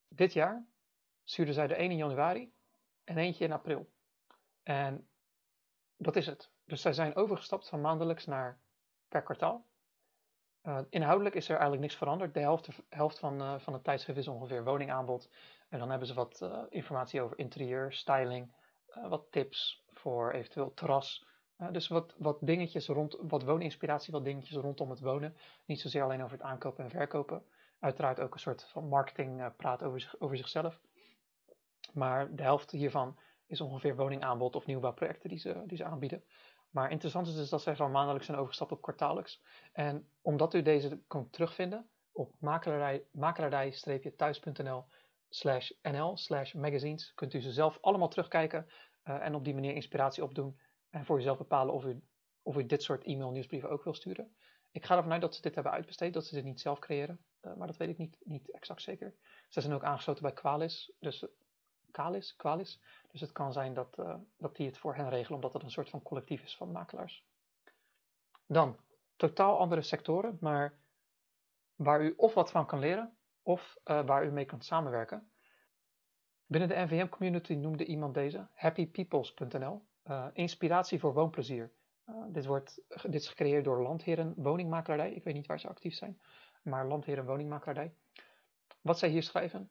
dit jaar stuurden zij de 1 in januari en eentje in april. En dat is het. Dus zij zijn overgestapt van maandelijks naar per kwartaal. Uh, inhoudelijk is er eigenlijk niks veranderd. De helft, helft van, uh, van het tijdschrift is ongeveer woningaanbod. En dan hebben ze wat uh, informatie over interieur, styling, wat tips voor eventueel terras, dus wat, wat dingetjes rond, wat wooninspiratie, wat dingetjes rondom het wonen. Niet zozeer alleen over het aankopen en verkopen. Uiteraard ook een soort van marketing praat over, zich, over zichzelf. Maar de helft hiervan is ongeveer woningaanbod of nieuwbouwprojecten die ze, die ze aanbieden. Maar interessant is dus dat zij van maandelijks zijn overgestapt op kwartaallijks. En omdat u deze kunt terugvinden op makelaardij-thuis.nl slash nl slash magazines, kunt u ze zelf allemaal terugkijken uh, en op die manier inspiratie opdoen en voor jezelf bepalen of u, of u dit soort e-mail nieuwsbrieven ook wil sturen. Ik ga ervan uit dat ze dit hebben uitbesteed, dat ze dit niet zelf creëren. Uh, maar dat weet ik niet, niet exact zeker. Ze zijn ook aangesloten bij Qualis. Dus, Qualis, Qualis. Dus het kan zijn dat, uh, dat die het voor hen regelen, omdat het een soort van collectief is van makelaars. Dan, totaal andere sectoren, maar waar u of wat van kan leren, of uh, waar u mee kan samenwerken. Binnen de NVM-community noemde iemand deze happypeoples.nl. Uh, inspiratie voor woonplezier. Dit, wordt, dit is gecreëerd door Landheren Woningmakelaardij. Ik weet niet waar ze actief zijn, maar Landheren Woningmakelaardij. Wat zij hier schrijven.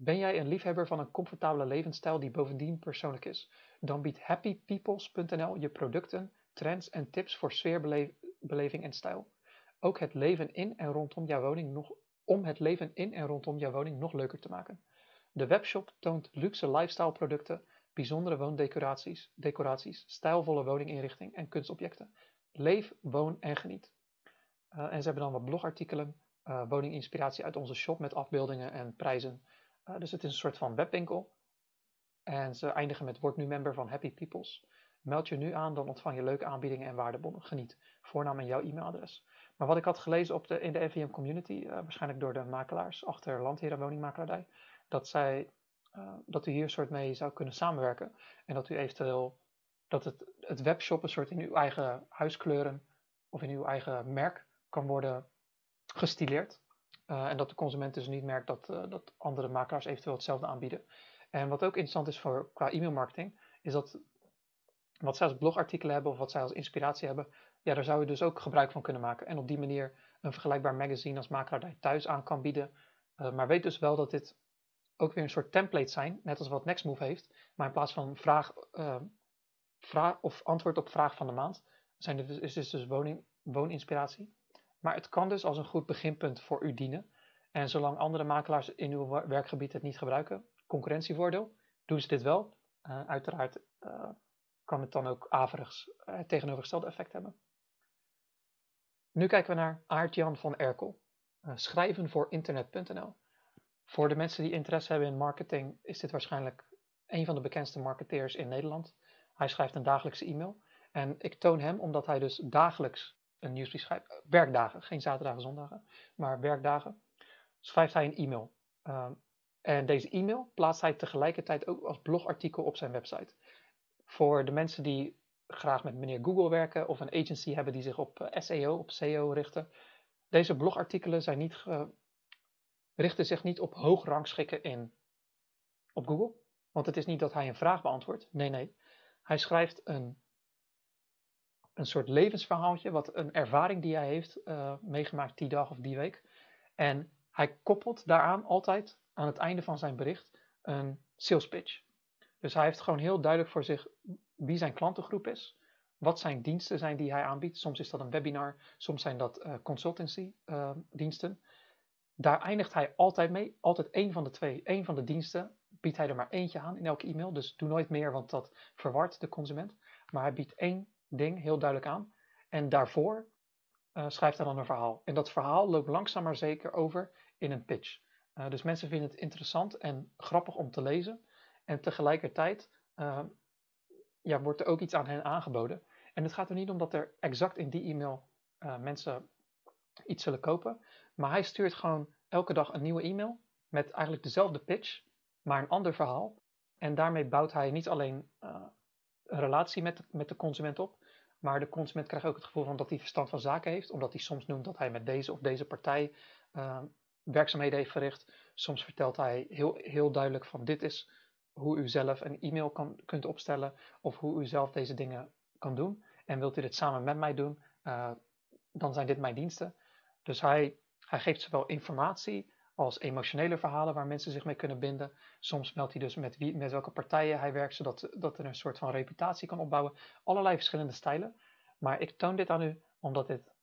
Ben jij een liefhebber van een comfortabele levensstijl die bovendien persoonlijk is? Dan biedt happypeoples.nl je producten, trends en tips voor sfeerbeleving en stijl. Ook het leven in en rondom jouw woning nog, om het leven in en rondom jouw woning nog leuker te maken. De webshop toont luxe lifestyle producten bijzondere woondecoraties, decoraties, stijlvolle woninginrichting en kunstobjecten. Leef, woon en geniet. Uh, en ze hebben dan wat blogartikelen, uh, woninginspiratie uit onze shop met afbeeldingen en prijzen. Uh, dus het is een soort van webwinkel. En ze eindigen met word nu member van Happy Peoples. Meld je nu aan, dan ontvang je leuke aanbiedingen en waardebonnen. Geniet. Voornaam en jouw e-mailadres. Maar wat ik had gelezen op de, in de NVM community, waarschijnlijk door de makelaars achter Landheren Woningmakelaardij, dat zij uh, dat u hier soort mee zou kunnen samenwerken. En dat u eventueel dat het, het webshop een soort in uw eigen huiskleuren of in uw eigen merk kan worden gestileerd. Uh, en dat de consument dus niet merkt dat, uh, dat andere makelaars eventueel hetzelfde aanbieden. En wat ook interessant is voor qua e-mailmarketing, is dat wat zij als blogartikelen hebben of wat zij als inspiratie hebben, ja, daar zou je dus ook gebruik van kunnen maken. En op die manier een vergelijkbaar magazine als makelaar thuis aan kan bieden. Uh, maar weet dus wel dat dit ook weer een soort template zijn, net als wat Nextmove heeft. Maar in plaats van vraag, vraag of antwoord op vraag van de maand, zijn dit, is dit dus wooninspiratie. Maar het kan dus als een goed beginpunt voor u dienen. En zolang andere makelaars in uw werkgebied het niet gebruiken, concurrentievoordeel, doen ze dit wel. Uh, uiteraard uh, kan het dan ook averigs het tegenovergestelde effect hebben. Nu kijken we naar Aart-Jan van Erkel. schrijven voor internet.nl. Voor de mensen die interesse hebben in marketing is dit waarschijnlijk een van de bekendste marketeers in Nederland. Hij schrijft een dagelijkse e-mail. En ik toon hem omdat hij dus dagelijks een nieuwsbrief. Werkdagen, geen zaterdagen, zondagen, maar werkdagen. Schrijft hij een e-mail. Uh, en deze e-mail plaatst hij tegelijkertijd ook als blogartikel op zijn website. Voor de mensen die graag met meneer Google werken of een agency hebben die zich op eh, SEO, op SEO richten. Deze blogartikelen zijn niet richten zich niet op hoog rangschikken in op Google. Want het is niet dat hij een vraag beantwoordt. Nee, nee. Hij schrijft een, een soort levensverhaaltje, wat een ervaring die hij heeft uh, meegemaakt die dag of die week. En hij koppelt daaraan altijd aan het einde van zijn bericht een sales pitch. Dus hij heeft gewoon heel duidelijk voor zich wie zijn klantengroep is, wat zijn diensten zijn die hij aanbiedt. Soms is dat een webinar, soms zijn dat uh, consultancy uh, diensten. Daar eindigt hij altijd mee, altijd één van de twee, één van de diensten biedt hij er maar eentje aan in elke e-mail. Dus doe nooit meer, want dat verwart de consument. Maar hij biedt één ding heel duidelijk aan. En daarvoor uh, schrijft hij dan een verhaal. En dat verhaal loopt langzaam maar zeker over in een pitch. Uh, dus mensen vinden het interessant en grappig om te lezen. En tegelijkertijd uh, ja, wordt er ook iets aan hen aangeboden. En het gaat er niet om dat er exact in die e-mail mensen iets zullen kopen. Maar hij stuurt gewoon elke dag een nieuwe e-mail met eigenlijk dezelfde pitch, maar een ander verhaal. En daarmee bouwt hij niet alleen een relatie met met de consument op, maar de consument krijgt ook het gevoel van dat hij verstand van zaken heeft, omdat hij soms noemt dat hij met deze of deze partij uh, werkzaamheden heeft verricht. Soms vertelt hij heel, heel duidelijk van dit is hoe u zelf een e-mail kan, kunt opstellen of hoe u zelf deze dingen kan doen. En wilt u dit samen met mij doen, uh, dan zijn dit mijn diensten. Dus hij, hij geeft zowel informatie als emotionele verhalen waar mensen zich mee kunnen binden. Soms meldt hij dus met, wie, met welke partijen hij werkt, zodat dat er een soort van reputatie kan opbouwen. Allerlei verschillende stijlen. Maar ik toon dit aan u omdat dit.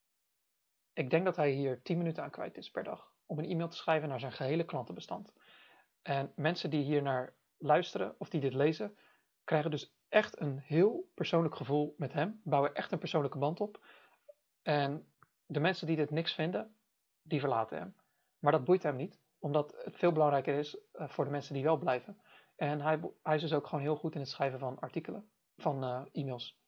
Ik denk dat hij hier 10 minuten aan kwijt is per dag om een e-mail te schrijven naar zijn gehele klantenbestand. En mensen die hier naar luisteren of die dit lezen, krijgen dus echt een heel persoonlijk gevoel met hem, bouwen echt een persoonlijke band op. En de mensen die dit niks vinden, die verlaten hem. Maar dat boeit hem niet, omdat het veel belangrijker is uh, voor de mensen die wel blijven. En hij, hij, is dus ook gewoon heel goed in het schrijven van artikelen, van uh, e-mails.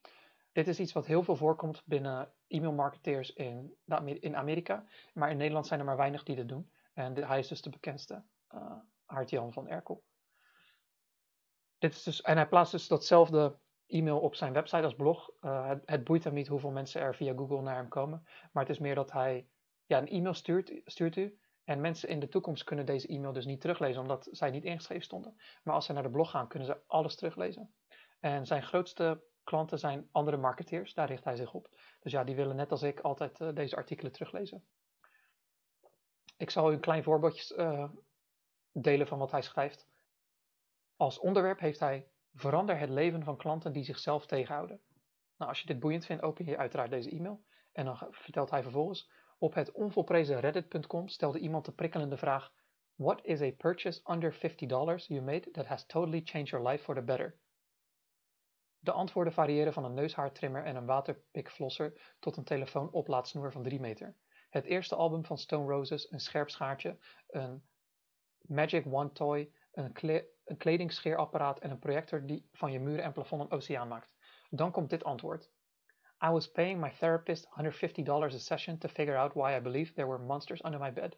Dit is iets wat heel veel voorkomt binnen e-mailmarketeers in, in Amerika. Maar in Nederland zijn er maar weinig die dit doen. En hij is dus de bekendste, uh, Hart-Jan van Erkel. Dit is dus, en hij plaatst dus datzelfde e-mail op zijn website als blog. Het, het, boeit hem niet hoeveel mensen er via Google naar hem komen. Maar het is meer dat hij ja, een e-mail stuurt, stuurt u. En mensen in de toekomst kunnen deze e-mail dus niet teruglezen, omdat zij niet ingeschreven stonden. Maar als ze naar de blog gaan, kunnen ze alles teruglezen. En zijn grootste klanten zijn andere marketeers, daar richt hij zich op. Dus ja, die willen net als ik altijd uh, deze artikelen teruglezen. Ik zal u een klein voorbeeldje uh, delen van wat hij schrijft. Als onderwerp heeft hij Verander het leven van klanten die zichzelf tegenhouden. Nou, als je dit boeiend vindt, open je uiteraard deze e-mail. En dan vertelt hij vervolgens: Op het onvolprezen reddit.com stelde iemand de prikkelende vraag: What is a purchase under $50 you made that has totally changed your life for the better? De antwoorden variëren van een neushaartrimmer en een waterpikflosser tot een telefoonoplaadsnoer van 3 meter. Het eerste album van Stone Roses, een scherp schaartje, een Magic Wand Toy, een, kle een kledingscheerapparaat en een projector die van je muren en plafond een oceaan maakt. Dan komt dit antwoord. I was paying my therapist $150 a session to figure out why I believed there were monsters under my bed.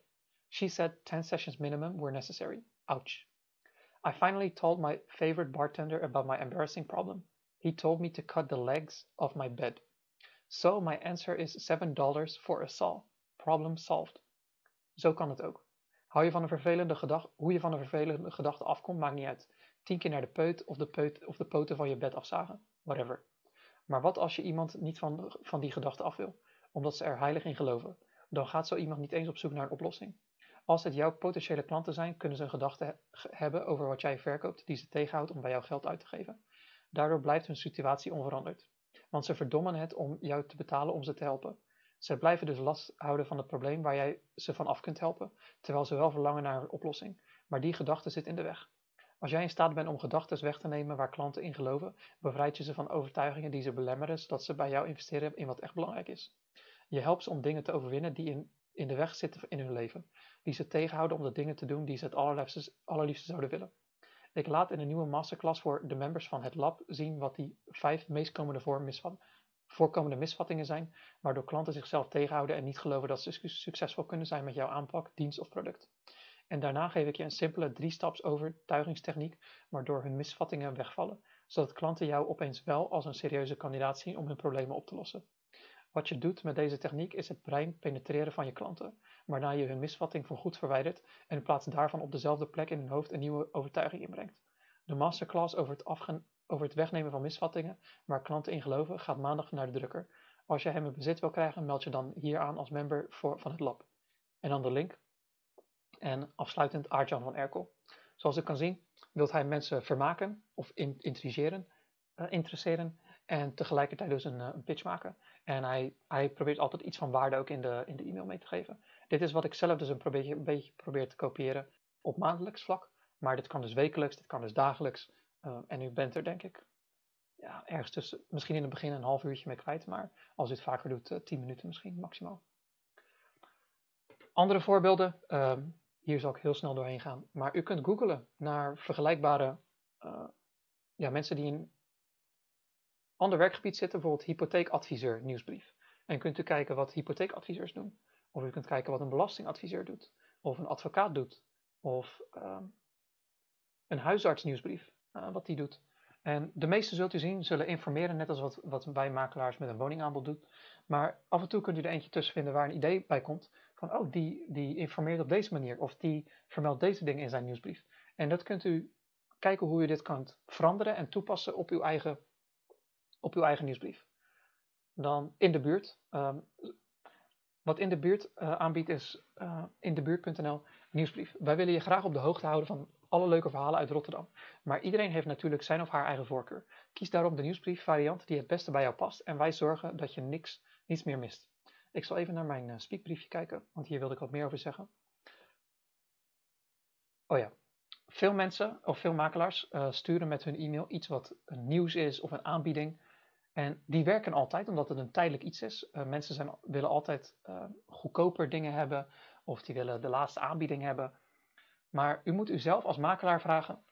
She said 10 sessions minimum were necessary. Ouch. I finally told my favorite bartender about my embarrassing problem. He told me to cut the legs of my bed. So my answer is $7 for a saw. Problem solved. Zo kan het ook. Hou je van een vervelende gedachte, hoe je van een vervelende gedachte afkomt, maakt niet uit. Tien keer naar de peut of de, peut of de poten van je bed afzagen. Whatever. Maar wat als je iemand niet van, van die gedachte af wil, omdat ze er heilig in geloven? Dan gaat zo iemand niet eens op zoek naar een oplossing. Als het jouw potentiële klanten zijn, kunnen ze een gedachte he hebben over wat jij verkoopt die ze tegenhoudt om bij jou geld uit te geven. Daardoor blijft hun situatie onveranderd. Want ze verdommen het om jou te betalen om ze te helpen. Ze blijven dus last houden van het probleem waar jij ze van af kunt helpen, terwijl ze wel verlangen naar een oplossing. Maar die gedachte zit in de weg. Als jij in staat bent om gedachten weg te nemen waar klanten in geloven, bevrijd je ze van overtuigingen die ze belemmeren, zodat ze bij jou investeren in wat echt belangrijk is. Je helpt ze om dingen te overwinnen die in, in de weg zitten in hun leven, die ze tegenhouden om de dingen te doen die ze het allerliefste, allerliefste zouden willen. Ik laat in een nieuwe masterclass voor de members van het lab zien wat die vijf meest komende voorkomende misvattingen zijn, waardoor klanten zichzelf tegenhouden en niet geloven dat ze succesvol kunnen zijn met jouw aanpak, dienst of product. En daarna geef ik je een simpele drie-staps overtuigingstechniek, waardoor hun misvattingen wegvallen, zodat klanten jou opeens wel als een serieuze kandidaat zien om hun problemen op te lossen. Wat je doet met deze techniek is het brein penetreren van je klanten, waarna je hun misvatting voorgoed verwijdert en in plaats daarvan op dezelfde plek in hun hoofd een nieuwe overtuiging inbrengt. De masterclass over het over het wegnemen van misvattingen waar klanten in geloven gaat maandag naar de drukker. Als je hem in bezit wil krijgen, meld je dan hier aan als member voor, van het lab. En dan de link En afsluitend Arjan van Erkel. Zoals ik kan zien, wilt hij mensen vermaken of intrigeren, uh, interesseren en tegelijkertijd dus een, een, pitch maken. En hij, hij probeert altijd iets van waarde ook in de, in de e-mail mee te geven. Dit is wat ik zelf dus een, een beetje probeer te kopiëren op maandelijks vlak. Maar dit kan dus wekelijks, dit kan dus dagelijks. Uh, en u bent er denk ik ja, ergens tussen, misschien in het begin een half uurtje mee kwijt. Maar als u het vaker doet, uh, eh, 10 minuten misschien maximaal. Andere voorbeelden, uh, hier zal ik heel snel doorheen gaan. Maar u kunt googlen naar vergelijkbare uh, ja, mensen die in ander werkgebied zitten, bijvoorbeeld hypotheekadviseur nieuwsbrief. En kunt u kijken wat hypotheekadviseurs doen. Of u kunt kijken wat een belastingadviseur doet. Of een advocaat doet. Of uh, een huisartsnieuwsbrief, uh, wat die doet. En de meeste zult u zien zullen informeren, net als wat, wat wij makelaars met een woningaanbod doen. Maar af en toe kunt u er eentje tussen vinden waar een idee bij komt. Van, oh, die, die informeert op deze manier. Of die vermeldt deze dingen in zijn nieuwsbrief. En dat kunt u kijken hoe u dit kunt veranderen en toepassen op uw eigen, op uw eigen nieuwsbrief. Dan in de buurt. Um, wat in de buurt uh, aanbiedt is uh, in de buurt.nl nieuwsbrief. Wij willen je graag op de hoogte houden van alle leuke verhalen uit Rotterdam. Maar iedereen heeft natuurlijk zijn of haar eigen voorkeur. Kies daarom de nieuwsbrief variant die het beste bij jou past en wij zorgen dat je niks, niets meer mist. Ik zal even naar mijn uh, speakbriefje kijken, want hier wilde ik wat meer over zeggen. Oh ja, veel mensen of veel makelaars uh, sturen met hun e-mail iets wat nieuws is of een aanbieding. En die werken altijd omdat het een tijdelijk iets is. Uh, mensen zijn, willen altijd goedkoper dingen hebben of die willen de laatste aanbieding hebben. Maar u moet uzelf als makelaar vragen: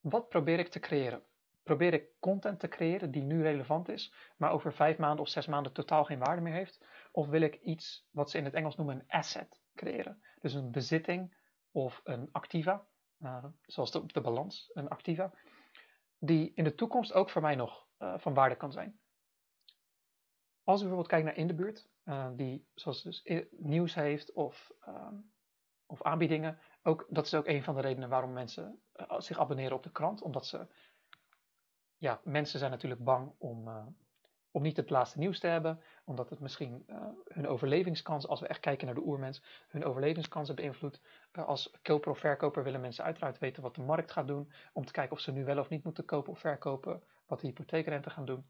wat probeer ik te creëren? Probeer ik content te creëren die nu relevant is, maar over vijf maanden of zes maanden totaal geen waarde meer heeft? Of wil ik iets wat ze in het Engels noemen een asset creëren? Dus een bezitting of een activa, uh, zoals de, de balans, een activa, die in de toekomst ook voor mij nog uh, van waarde kan zijn. Als u bijvoorbeeld kijkt naar in de buurt, uh, die zoals dus nieuws heeft of, ehm, of aanbiedingen, ook, dat is ook een van de redenen waarom mensen zich abonneren op de krant. Omdat ze, ja, mensen zijn natuurlijk bang om, om niet het laatste nieuws te hebben. Omdat het misschien uh, hun overlevingskans, als we echt kijken naar de oermens, hun overlevingskansen beïnvloedt. als koper of verkoper willen mensen uiteraard weten wat de markt gaat doen. Om te kijken of ze nu wel of niet moeten kopen of verkopen. Wat de hypotheekrente gaan doen.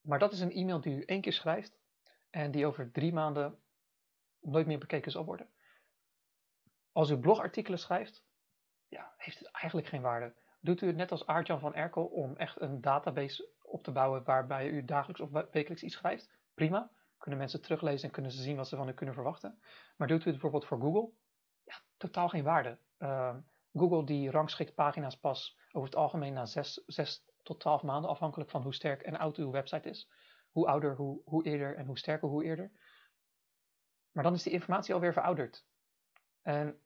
Maar dat is een e-mail die u één keer schrijft. En die over drie maanden nooit meer bekeken zal worden als u blogartikelen schrijft, ja, heeft het eigenlijk geen waarde. Doet u het net als Aartjan van Erkel om echt een database op te bouwen waarbij u dagelijks of wekelijks iets schrijft? Prima. Kunnen mensen teruglezen en kunnen ze zien wat ze van u kunnen verwachten. Maar doet u het bijvoorbeeld voor Google? Ja, totaal geen waarde. Uh, Google die rangschikt pagina's pas over het algemeen na 6, tot 12 maanden, afhankelijk van hoe sterk en oud uw website is. Hoe ouder, hoe, hoe eerder en hoe sterker, hoe eerder. Maar dan is die informatie alweer verouderd. En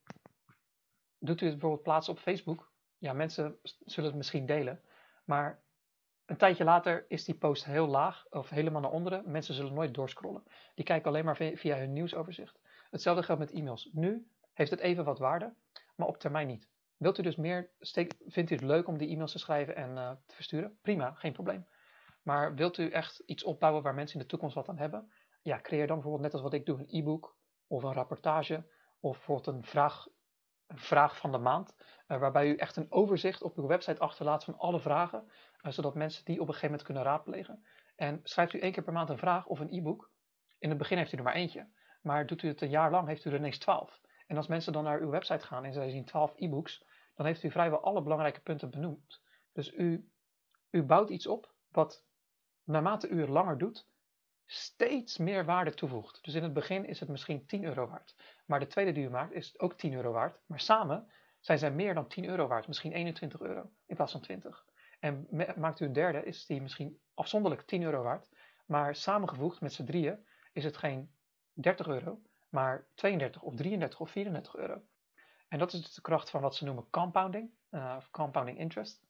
doet u het bijvoorbeeld plaatsen op Facebook? Ja, mensen zullen het misschien delen. Maar een tijdje later is die post heel laag of helemaal naar onderen. Mensen zullen nooit doorscrollen. Die kijken alleen maar via hun nieuwsoverzicht. Hetzelfde geldt met e-mails. Nu heeft het even wat waarde, maar op termijn niet. Wilt u dus meer, vindt u het leuk om die e-mails te schrijven en uh, te versturen? Prima, geen probleem. Maar wilt u echt iets opbouwen waar mensen in de toekomst wat aan hebben? Ja, creëer dan bijvoorbeeld net als wat ik doe, een e-book of een rapportage of bijvoorbeeld een vraag, vraag van de maand, uh, waarbij u echt een overzicht op uw website achterlaat van alle vragen, uh, zodat mensen die op een gegeven moment kunnen raadplegen. En schrijft u één keer per maand een vraag of een e-book. In het begin heeft u er maar eentje, maar doet u het een jaar lang, heeft u er ineens twaalf. En als mensen dan naar uw website gaan en zij zien twaalf e-books, dan heeft u vrijwel alle belangrijke punten benoemd. Dus u, u bouwt iets op wat naarmate u het langer doet, steeds meer waarde toevoegt. Dus in het begin is het misschien 10 euro waard. Maar de tweede die u maakt is ook 10 euro waard. Maar samen zijn zij meer dan 10 euro waard. Misschien 21 euro in plaats van 20. En maakt u een derde, is die misschien afzonderlijk 10 euro waard. Maar samengevoegd met z'n drieën is het geen 30 euro, maar 32 of 33 of 34 euro. En dat is dus de kracht van wat ze noemen compounding, uh, of compounding interest.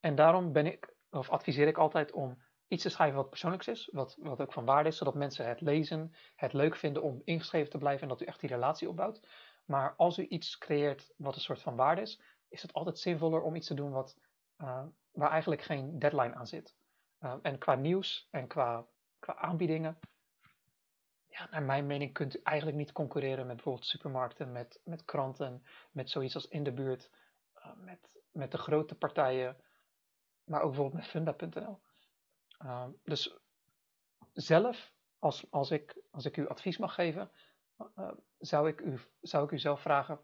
En daarom ben ik, of adviseer ik altijd om iets te schrijven wat persoonlijks is, wat, wat ook van waarde is, zodat mensen het lezen, het leuk vinden om ingeschreven te blijven en dat u echt die relatie opbouwt. Maar als u iets creëert wat een soort van waarde is, is het altijd zinvoller om iets te doen wat, uh, waar eigenlijk geen deadline aan zit. Uh, en qua nieuws en qua, qua aanbiedingen, ja, naar mijn mening kunt u eigenlijk niet concurreren met bijvoorbeeld supermarkten, met, met kranten, met zoiets als in de buurt, uh, met, met de grote partijen, maar ook bijvoorbeeld met funda.nl. Uh, dus zelf, als, als, ik, als ik u advies mag geven, uh, zou, ik u, zou ik u zelf vragen,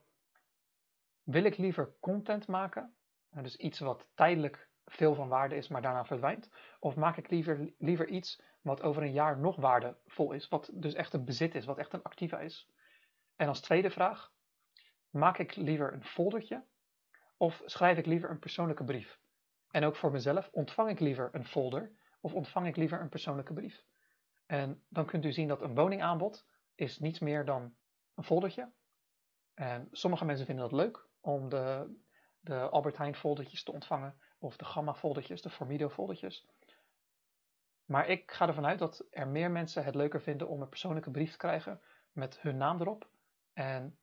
wil ik liever content maken, dus iets wat tijdelijk veel van waarde is, maar daarna verdwijnt, of maak ik liever, liever iets wat over een jaar nog waardevol is, wat dus echt een bezit is, wat echt een activa is. En als tweede vraag, maak ik liever een foldertje of schrijf ik liever een persoonlijke brief? En ook voor mezelf, ontvang ik liever een folder of ontvang ik liever een persoonlijke brief? En dan kunt u zien dat een woningaanbod is niets meer dan een foldertje. En sommige mensen vinden dat leuk om de, de Albert Heijn foldertjes te ontvangen of de Gamma foldertjes, de Formido foldertjes. Maar ik ga ervan uit dat er meer mensen het leuker vinden om een persoonlijke brief te krijgen met hun naam erop. En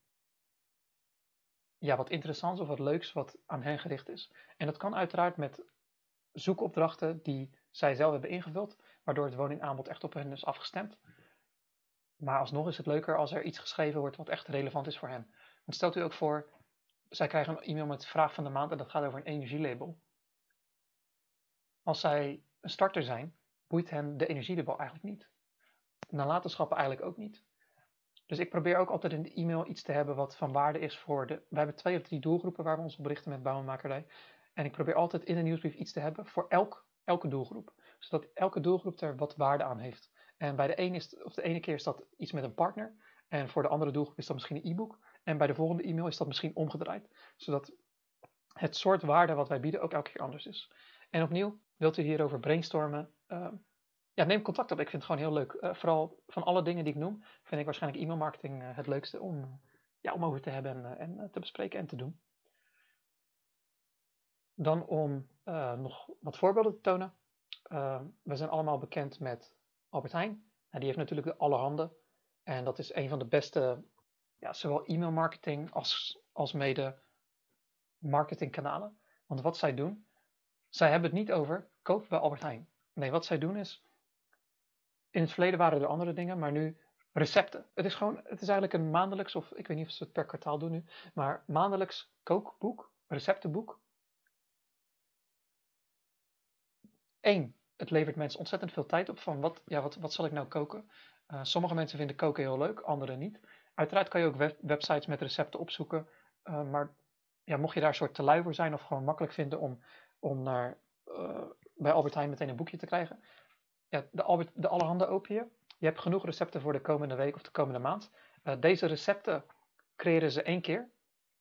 ja, wat interessants of wat leuks wat aan hen gericht is. En dat kan uiteraard met zoekopdrachten die zij zelf hebben ingevuld, waardoor het woningaanbod echt op hen is afgestemd. Maar alsnog is het leuker als er iets geschreven wordt wat echt relevant is voor hen. Want stelt u ook voor, zij krijgen een e-mail met vraag van de maand en dat gaat over een energielabel. Als zij een starter zijn, boeit hen de energielabel eigenlijk niet. Nalatenschappen eigenlijk ook niet. Dus ik probeer ook altijd in de e-mail iets te hebben wat van waarde is voor de... We hebben twee of drie doelgroepen waar we ons op berichten met bouwmakerij. En ik probeer altijd in de nieuwsbrief iets te hebben voor elk, elke doelgroep. Zodat elke doelgroep er wat waarde aan heeft. En bij de ene, is, of de ene keer is dat iets met een partner. En voor de andere doelgroep is dat misschien een e-book. En bij de volgende e-mail is dat misschien omgedraaid. Zodat het soort waarde wat wij bieden ook elke keer anders is. En opnieuw, wilt u hierover brainstormen? Uh, ja, neem contact op. Ik vind het gewoon heel leuk. Uh, vooral van alle dingen die ik noem, vind ik waarschijnlijk e-mailmarketing uh, het leukste om, ja, om over te hebben en, en te bespreken en te doen. Dan om nog wat voorbeelden te tonen. we zijn allemaal bekend met Albert Heijn. Nou, die heeft natuurlijk de allerhande. En dat is een van de beste, ja, zowel e-mailmarketing als, als mede marketingkanalen. Want wat zij doen, zij hebben het niet over koop bij Albert Heijn. Nee, wat zij doen is, in het verleden waren er andere dingen, maar nu recepten. Het is gewoon, het is eigenlijk een maandelijks, of ik weet niet of ze het per kwartaal doen nu, maar maandelijks kookboek, receptenboek. Eén, het levert mensen ontzettend veel tijd op van wat, ja, wat, wat zal ik nou koken? Uh, sommige mensen vinden koken heel leuk, anderen niet. Uiteraard kan je ook web, websites met recepten opzoeken, uh, maar ja, mocht je daar een soort te lui voor zijn of gewoon makkelijk vinden om, om naar, uh, bij Albert Heijn meteen een boekje te krijgen, ja, de, Albert, de allerhande open je. Je hebt genoeg recepten voor de komende week of de komende maand. deze recepten creëren ze één keer.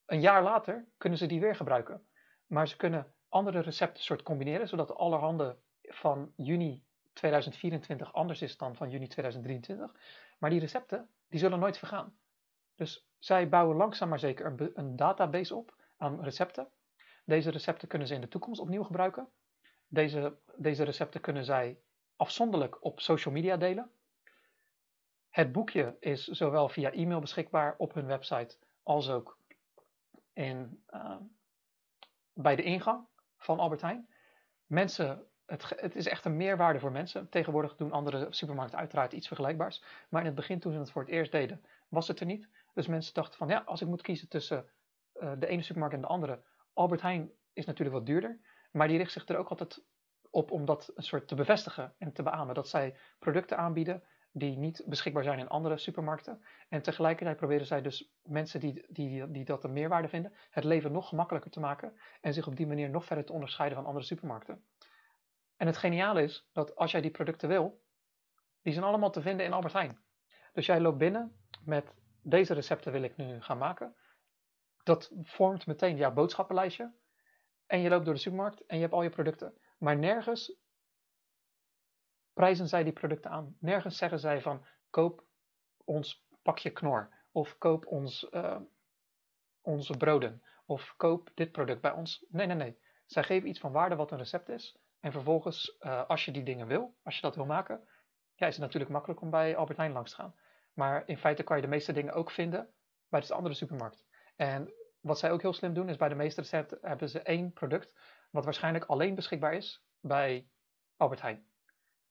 Een jaar later kunnen ze die weer gebruiken. Maar ze kunnen andere recepten soort combineren, zodat de allerhande van juni 2024 anders is dan van juni 2023. Maar die recepten, die zullen nooit vergaan. Dus zij bouwen langzaam maar zeker een, een database op aan recepten. Deze recepten kunnen ze in de toekomst opnieuw gebruiken. Deze, deze recepten kunnen zij afzonderlijk op social media delen. Het boekje is zowel via e-mail beschikbaar op hun website als ook in, uh, bij de ingang van Albert Heijn. Mensen het, het, is echt een meerwaarde voor mensen. Tegenwoordig doen andere supermarkten uiteraard iets vergelijkbaars. Maar in het begin, toen ze het voor het eerst deden, was het er niet. Dus mensen dachten van, ja, als ik moet kiezen tussen uh, de ene supermarkt en de andere. Albert Heijn is natuurlijk wat duurder. Maar die richt zich er ook altijd op om dat een soort te bevestigen en te beamen. Dat zij producten aanbieden die niet beschikbaar zijn in andere supermarkten. En tegelijkertijd proberen zij dus mensen die, die, die dat een meerwaarde vinden, het leven nog gemakkelijker te maken. En zich op die manier nog verder te onderscheiden van andere supermarkten. En het geniale is dat als jij die producten wil, die zijn allemaal te vinden in Albert Heijn. Dus jij loopt binnen met deze recepten wil ik nu gaan maken. Dat vormt meteen jouw boodschappenlijstje. En je loopt door de supermarkt en je hebt al je producten. Maar nergens prijzen zij die producten aan. Nergens zeggen zij van koop ons pakje knor. Of koop ons, uh, onze broden. Of koop dit product bij ons. Nee, nee, nee. Zij geven iets van waarde wat een recept is. En vervolgens, uh, als je die dingen wil, als je dat wil maken, ja, is het natuurlijk makkelijk om bij Albert Heijn langs te gaan. Maar in feite kan je de meeste dingen ook vinden bij de andere supermarkt. En wat zij ook heel slim doen, is bij de meeste recepten hebben ze één product, wat waarschijnlijk alleen beschikbaar is bij Albert Heijn.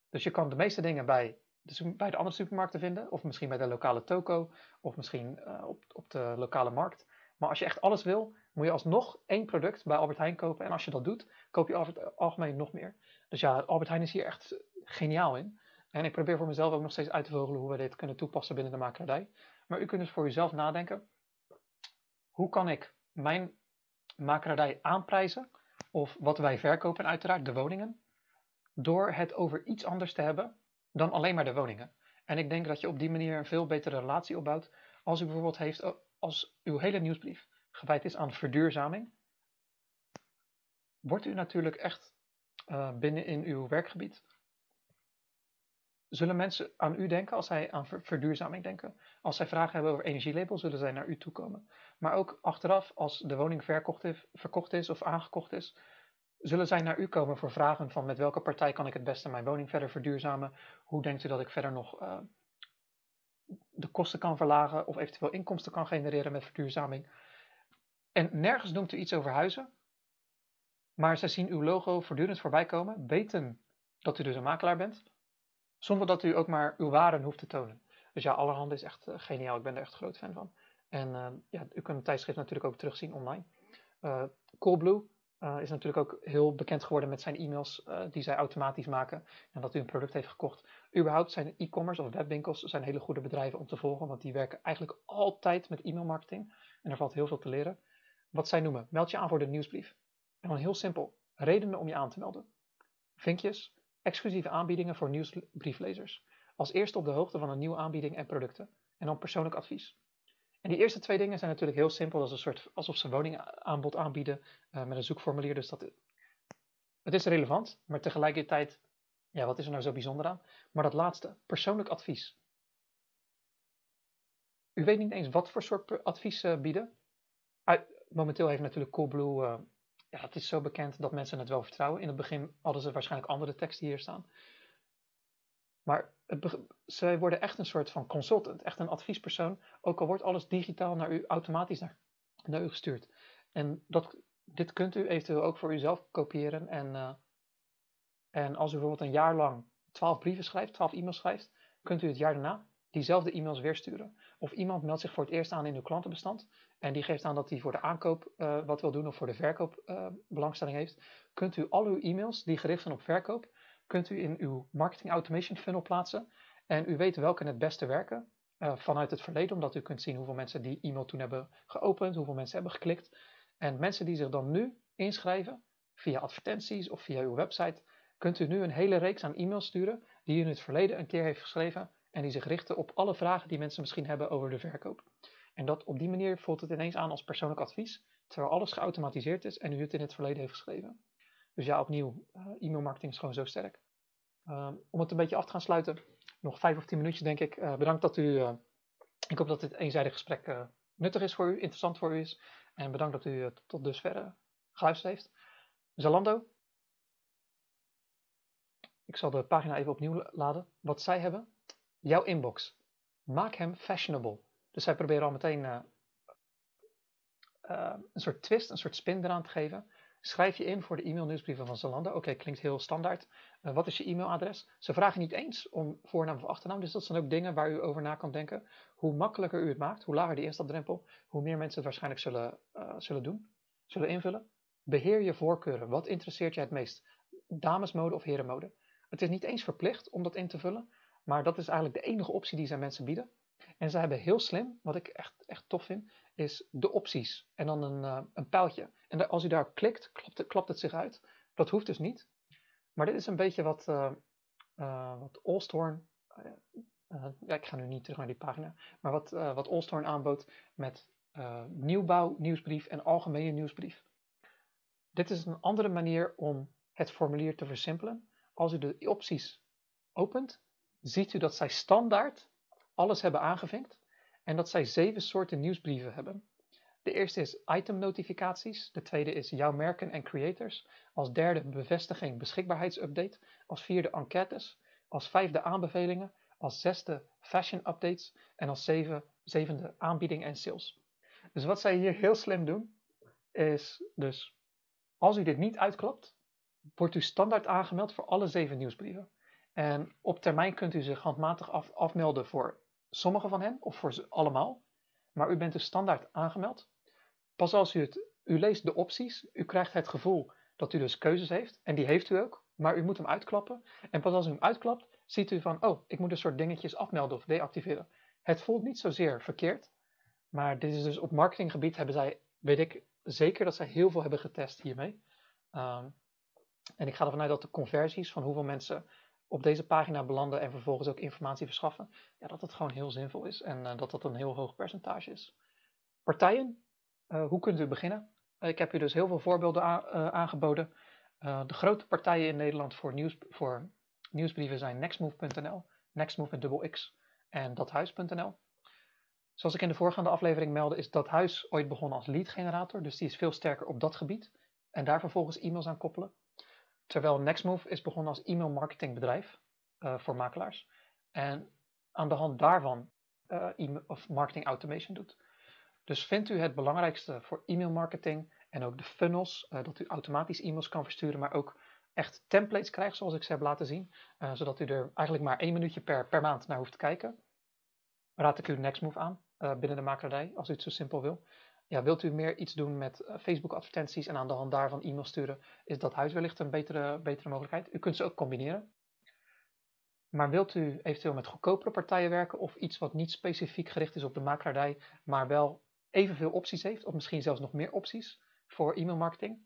Dus je kan de meeste dingen bij de, bij de andere supermarkten vinden, of misschien bij de lokale toko, of misschien uh, op, op de lokale markt. Maar als je echt alles wil, moet je alsnog één product bij Albert Heijn kopen. En als je dat doet, koop je over het algemeen nog meer. Dus ja, Albert Heijn is hier echt geniaal in. En ik probeer voor mezelf ook nog steeds uit te vogelen hoe we dit kunnen toepassen binnen de makelaardij. Maar u kunt dus voor uzelf nadenken. Hoe kan ik mijn makelaardij aanprijzen? Of wat wij verkopen, uiteraard de woningen. Door het over iets anders te hebben dan alleen maar de woningen. En ik denk dat je op die manier een veel betere relatie opbouwt. Als u bijvoorbeeld heeft, als uw hele nieuwsbrief gewijd is aan verduurzaming. Wordt u natuurlijk echt uh, binnen in uw werkgebied Zullen mensen aan u denken als zij aan verduurzaming denken? Als zij vragen hebben over energielabel, zullen zij naar u toe komen. Maar ook achteraf, als de woning verkocht is, of aangekocht is, zullen zij naar u komen voor vragen van met welke partij kan ik het beste mijn woning verder verduurzamen? Hoe denkt u dat ik verder nog uh, de kosten kan verlagen of eventueel inkomsten kan genereren met verduurzaming? En nergens noemt u iets over huizen, maar zij zien uw logo voortdurend voorbij komen, weten dat u dus een makelaar bent zonder dat u ook maar uw waarden hoeft te tonen. Dus ja, allerhande is echt uh, geniaal. Ik ben er echt groot fan van. En uh, ja, u kunt het tijdschrift natuurlijk ook terugzien online. Uh, Coolblue is natuurlijk ook heel bekend geworden met zijn e-mails die zij automatisch maken. En dat u een product heeft gekocht. Überhaupt zijn e-commerce of webwinkels zijn hele goede bedrijven om te volgen. Want die werken eigenlijk altijd met e-mailmarketing. En er valt heel veel te leren. Wat zij noemen, meld je aan voor de nieuwsbrief. En dan heel simpel, redenen om je aan te melden. Vinkjes, exclusieve aanbiedingen voor nieuwsbrieflezers. Als eerste op de hoogte van een nieuwe aanbieding en producten. En dan persoonlijk advies. En die eerste twee dingen zijn natuurlijk heel simpel. Dat is een soort alsof ze woningaanbod aanbieden uh, met een zoekformulier. Dus dat, het is relevant, maar tegelijkertijd, ja, wat is er nou zo bijzonder aan? Maar dat laatste, persoonlijk advies. U weet niet eens wat voor soort advies uh, bieden. momenteel heeft natuurlijk Coolblue uh, ja, het is zo bekend dat mensen het wel vertrouwen. In het begin hadden ze waarschijnlijk andere teksten hier staan. Maar zij worden echt een soort van consultant, echt een adviespersoon. Ook al wordt alles digitaal naar u automatisch naar, naar u gestuurd. En dat, dit kunt u eventueel ook voor uzelf kopiëren. En, uh, en als u bijvoorbeeld een jaar lang 12 brieven schrijft, 12 e-mails schrijft, kunt u het jaar daarna diezelfde e-mails weer sturen. Of iemand meldt zich voor het eerst aan in uw klantenbestand en die geeft aan dat hij voor de aankoop uh, wat wil doen of voor de verkoop uh, belangstelling heeft, kunt u al uw e-mails die gericht zijn op verkoop, kunt u in uw marketing automation funnel plaatsen. En u weet welke het beste werken uh, vanuit het verleden, omdat u kunt zien hoeveel mensen die e-mail toen hebben geopend, hoeveel mensen hebben geklikt. En mensen die zich dan nu inschrijven via advertenties of via uw website, kunt u nu een hele reeks aan e-mails sturen die u in het verleden een keer heeft geschreven en die zich richten op alle vragen die mensen misschien hebben over de verkoop. En dat op die manier voelt het ineens aan als persoonlijk advies, terwijl alles geautomatiseerd is en u het in het verleden heeft geschreven. Dus ja, opnieuw, uh, e-mailmarketing is gewoon zo sterk. Uh, om het een beetje af te gaan sluiten, nog vijf of tien minuutjes denk ik. Uh, bedankt dat u, eh, ik hoop dat dit eenzijdig gesprek nuttig is voor u, interessant voor u is. En bedankt dat u tot dusver geluisterd heeft. Zalando. Ik zal de pagina even opnieuw laden. Wat zij hebben. Jouw inbox. Maak hem fashionable. Dus zij proberen al meteen uh, uh, een soort twist, een soort spin eraan te geven. Schrijf je in voor de e-mail nieuwsbrieven van Zalando. Oké, klinkt heel standaard. Uh, wat is je e-mailadres? Ze vragen niet eens om voornaam of achternaam. Dus dat zijn ook dingen waar u over na kan denken. Hoe makkelijker u het maakt, hoe lager die instapdrempel, hoe meer mensen het waarschijnlijk zullen, zullen doen, zullen invullen. Beheer je voorkeuren. Wat interesseert je het meest? Damesmode of herenmode? Het is niet eens verplicht om dat in te vullen. Maar dat is eigenlijk de enige optie die zij mensen bieden. En ze hebben heel slim, wat ik echt, echt tof vind, is de opties. En dan een, uh, een pijltje. En als u daar klikt, klapt het, klapt het zich uit. Dat hoeft dus niet. Maar dit is een beetje wat, uh, wat Allstorn. ja, ik ga nu niet terug naar die pagina. Maar wat, wat Allstorn aanbood met nieuwbouw, nieuwsbrief en algemene nieuwsbrief. Dit is een andere manier om het formulier te versimpelen. Als u de opties opent, ziet u dat zij standaard alles hebben aangevinkt en dat zij zeven soorten nieuwsbrieven hebben. De eerste is item notificaties, de tweede is jouw merken en creators, als derde bevestiging beschikbaarheidsupdate, als vierde enquêtes, als vijfde aanbevelingen, als zesde fashion updates en als zeven, zevende aanbieding en sales. Dus wat zij hier heel slim doen, is dus als u dit niet uitklapt, wordt u standaard aangemeld voor alle zeven nieuwsbrieven. En op termijn kunt u zich handmatig af, afmelden voor sommige van hen of voor ze allemaal. Maar u bent dus standaard aangemeld. Pas als u het, u leest de opties, u krijgt het gevoel dat u dus keuzes heeft. En die heeft u ook, maar u moet hem uitklappen. En pas als u hem uitklapt, ziet u van, oh, ik moet een soort dingetjes afmelden of deactiveren. Het voelt niet zozeer verkeerd, maar dit is dus op marketinggebied hebben zij, weet ik zeker dat zij heel veel hebben getest hiermee. Um, en ik ga ervan uit dat de conversies van hoeveel mensen op deze pagina belanden en vervolgens ook informatie verschaffen, ja, dat dat gewoon heel zinvol is en uh, dat dat een heel hoog percentage is. Partijen, uh, hoe kunt u beginnen? Uh, ik heb u dus heel veel voorbeelden aangeboden. de grote partijen in Nederland voor, nieuws, voor nieuwsbrieven zijn nextmove.nl, nextmove met en dathuis.nl. Zoals ik in de voorgaande aflevering meldde, is dat huis ooit begonnen als lead generator, dus die is veel sterker op dat gebied en daar vervolgens e-mails aan koppelen. Terwijl Nextmove is begonnen als e-mail marketingbedrijf uh, voor makelaars. En aan de hand daarvan uh, e of marketing automation doet. Dus vindt u het belangrijkste voor e-mail marketing en ook de funnels, uh, dat u automatisch e-mails kan versturen, maar ook echt templates krijgt zoals ik ze heb laten zien, zodat u er eigenlijk maar één minuutje per, per maand naar hoeft te kijken. Raad ik u Nextmove aan binnen de makelaardij, als u het zo simpel wil ja, wilt u meer iets doen met uh, Facebook advertenties en aan de hand daarvan e-mail sturen, is dat huis wellicht een betere, betere mogelijkheid. U kunt ze ook combineren. Maar wilt u eventueel met goedkopere partijen werken of iets wat niet specifiek gericht is op de makelaardij, maar wel evenveel opties heeft, of misschien zelfs nog meer opties voor e-mail marketing?